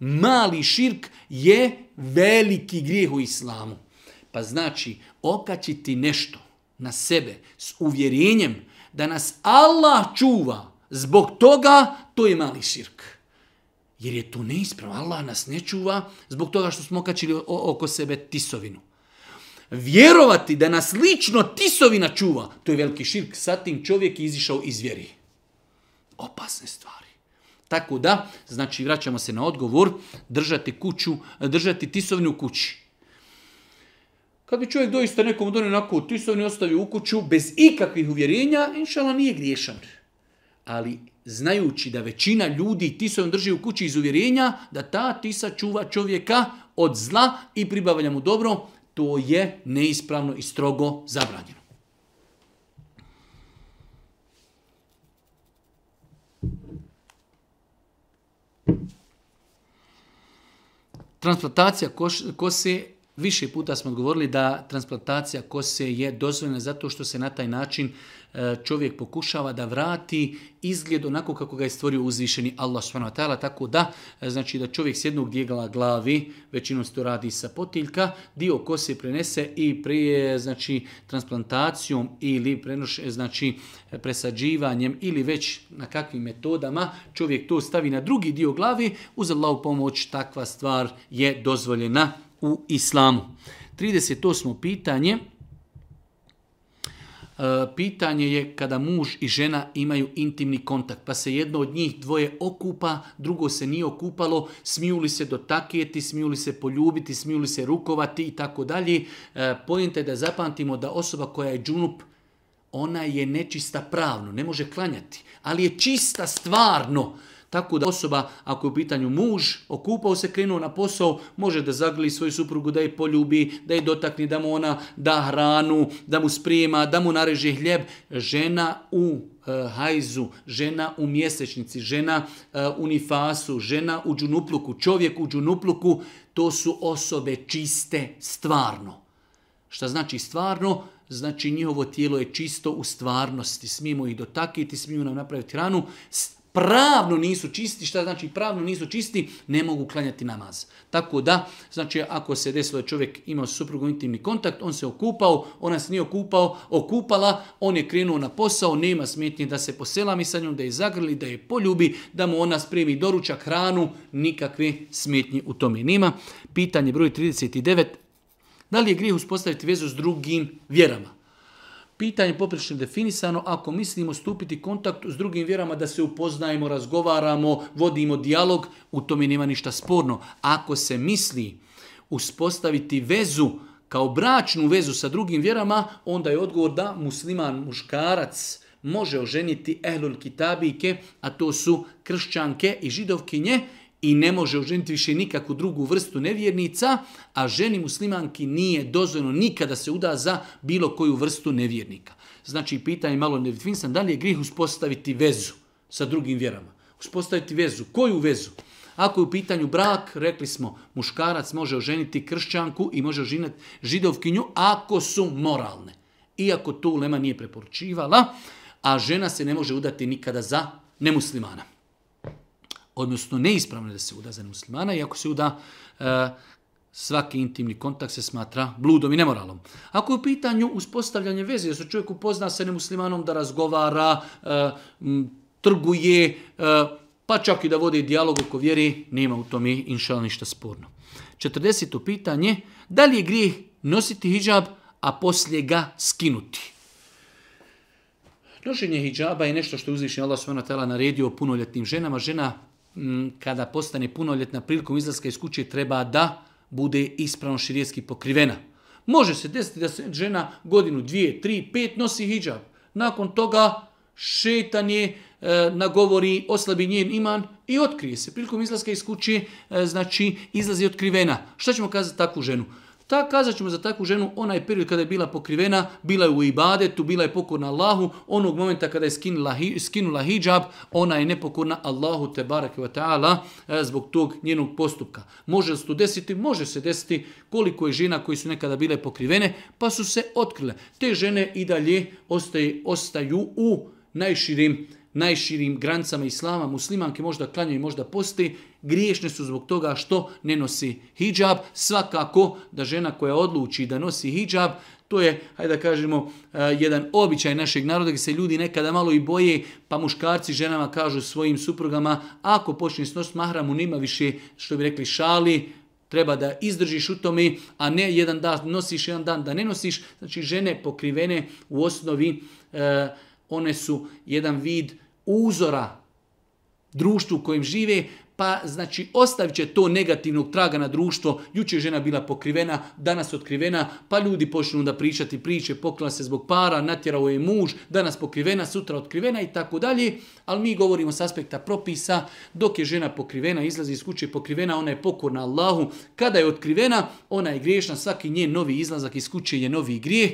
Mali širk je veliki grijeh u islamu. Pa znači, okačiti nešto na sebe s uvjerenjem da nas Allah čuva, zbog toga to je mali širk. Jer je to neispravo. Allah nas ne čuva zbog toga što smo kačili oko sebe tisovinu. Vjerovati da nas lično tisovina čuva, to je veliki širk. sa tim čovjek je izišao iz vjeri. Opasne stvari. Tako da, znači vraćamo se na odgovor, držati kuću, držati tisovinu u kući. Kad bi čovjek doista nekom donio onako tisovni ostavio u kuću bez ikakvih uvjerenja, inšala nije griješan. Ali znajući da većina ljudi tisom drži u kući iz uvjerenja, da ta tisa čuva čovjeka od zla i pribavlja mu dobro, to je neispravno i strogo zabranjeno. Transplantacija kose Više puta smo odgovorili da transplantacija kose je dozvoljena zato što se na taj način e, čovjek pokušava da vrati izgled onako kako ga je stvorio uzvišeni Allah subhanahu tako da e, znači da čovjek s jednog dijela glavi, većinom se to radi sa potiljka, dio kose prenese i prije znači transplantacijom ili prenoš, e, znači presađivanjem ili već na kakvim metodama čovjek to stavi na drugi dio glavi, uz Allahu pomoć takva stvar je dozvoljena u islamu. 38. pitanje. E, pitanje je kada muž i žena imaju intimni kontakt, pa se jedno od njih dvoje okupa, drugo se nije okupalo, smiju li se dotakijeti, smiju li se poljubiti, smiju li se rukovati i tako dalje. E, Pojenta je da zapamtimo da osoba koja je džunup, ona je nečista pravno, ne može klanjati, ali je čista stvarno. Tako da osoba, ako je u pitanju muž, okupao se, krenuo na posao, može da zagrli svoju suprugu, da je poljubi, da je dotakni, da mu ona da hranu, da mu sprijema, da mu nareže hljeb. Žena u e, hajzu, žena u mjesečnici, žena e, u nifasu, žena u džunupluku, čovjek u džunupluku, to su osobe čiste stvarno. Šta znači stvarno? Znači njihovo tijelo je čisto u stvarnosti. Smijemo ih dotakiti, smiju nam napraviti hranu pravno nisu čisti, šta znači pravno nisu čisti, ne mogu klanjati namaz. Tako da, znači ako se desilo da čovjek imao suprugu intimni kontakt, on se okupao, ona se nije okupao, okupala, on je krenuo na posao, nema smetnje da se posela sa njom, da je zagrli, da je poljubi, da mu ona spremi doručak, hranu, nikakve smetnje u tome nema. Pitanje broj 39. Da li je grijeh uspostaviti vezu s drugim vjerama? Pitanje poprilično definisano, ako mislimo stupiti kontakt s drugim vjerama da se upoznajemo, razgovaramo, vodimo dijalog, u tome nema ništa sporno. Ako se misli uspostaviti vezu kao bračnu vezu sa drugim vjerama, onda je odgovor da musliman, muškarac, može oženiti ehlul kitabike, a to su kršćanke i židovkinje, i ne može oženiti više nikakvu drugu vrstu nevjernica, a ženi muslimanki nije dozvoljeno nikada se uda za bilo koju vrstu nevjernika. Znači, pitanje malo nevjernicam, da li je grih uspostaviti vezu sa drugim vjerama? Uspostaviti vezu. Koju vezu? Ako je u pitanju brak, rekli smo, muškarac može oženiti kršćanku i može oženiti židovkinju ako su moralne. Iako to Lema nije preporučivala, a žena se ne može udati nikada za nemuslimana odnosno neispravno je da se uda za muslimana, ako se uda e, svaki intimni kontakt se smatra bludom i nemoralom. Ako je u pitanju uspostavljanje veze, jer se čovjek upozna sa nemuslimanom da razgovara, e, trguje, e, pa čak i da vodi dijalog oko vjeri, nema u tome inšala ništa sporno. 40. pitanje, da li je grijeh nositi hijab, a poslije ga skinuti? Nošenje hijaba je nešto što je uzvišnji Allah tela naredio punoljetnim ženama. Žena kada postane punoljetna prilikom izlaska iz kuće treba da bude ispravno širijetski pokrivena. Može se desiti da se žena godinu, dvije, tri, pet nosi hijab. Nakon toga šetanje e, nagovori, oslabi njen iman i otkrije se. Prilikom izlaska iz kuće, e, znači, izlazi otkrivena. Šta ćemo kazati takvu ženu? Ta kazat ćemo za takvu ženu onaj period kada je bila pokrivena, bila je u ibadetu, bila je pokorna Allahu, onog momenta kada je skinula, skinula hijab, ona je nepokorna Allahu te barake ta'ala e, zbog tog njenog postupka. Može se to desiti? Može se desiti koliko je žena koji su nekada bile pokrivene, pa su se otkrile. Te žene i dalje ostaje, ostaju u najširim najširim granicama islama, muslimanke možda klanjaju, možda posti, griješne su zbog toga što ne nosi hijab. Svakako da žena koja odluči da nosi hijab, to je, hajde da kažemo, e, jedan običaj našeg naroda gdje se ljudi nekada malo i boje, pa muškarci ženama kažu svojim suprugama, ako počne mahram mahramu, nima više, što bi rekli, šali, treba da izdržiš u tome, a ne jedan dan nosiš, jedan dan da ne nosiš. Znači, žene pokrivene u osnovi, e, one su jedan vid uzora društvu u kojem žive, pa znači ostavit će to negativnog traga na društvo. Juče je žena bila pokrivena, danas otkrivena, pa ljudi počnu da pričati priče, poklala se zbog para, natjerao je muž, danas pokrivena, sutra otkrivena i tako dalje. Ali mi govorimo s aspekta propisa, dok je žena pokrivena, izlazi iz kuće pokrivena, ona je pokorna Allahu. Kada je otkrivena, ona je griješna, svaki njen novi izlazak iz kuće je novi grijeh.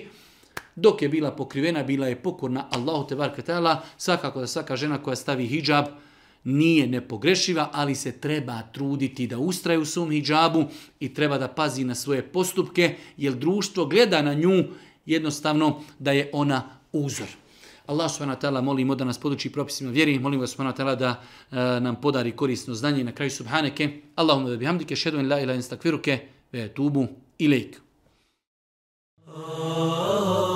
Dok je bila pokrivena, bila je pokorna Allahu te varkatala Svakako da svaka žena koja stavi hijab, nije nepogrešiva, ali se treba truditi da ustraje u svom hijabu i treba da pazi na svoje postupke, jer društvo gleda na nju jednostavno da je ona uzor. Allah subhanahu molimo da nas poduči propisima vjeri, molimo vas subhanahu da eh, nam podari korisno znanje na kraju subhaneke. Allahumma da bihamdike, šedu in la ilaha ve tubu ilejk. Oh, oh, oh.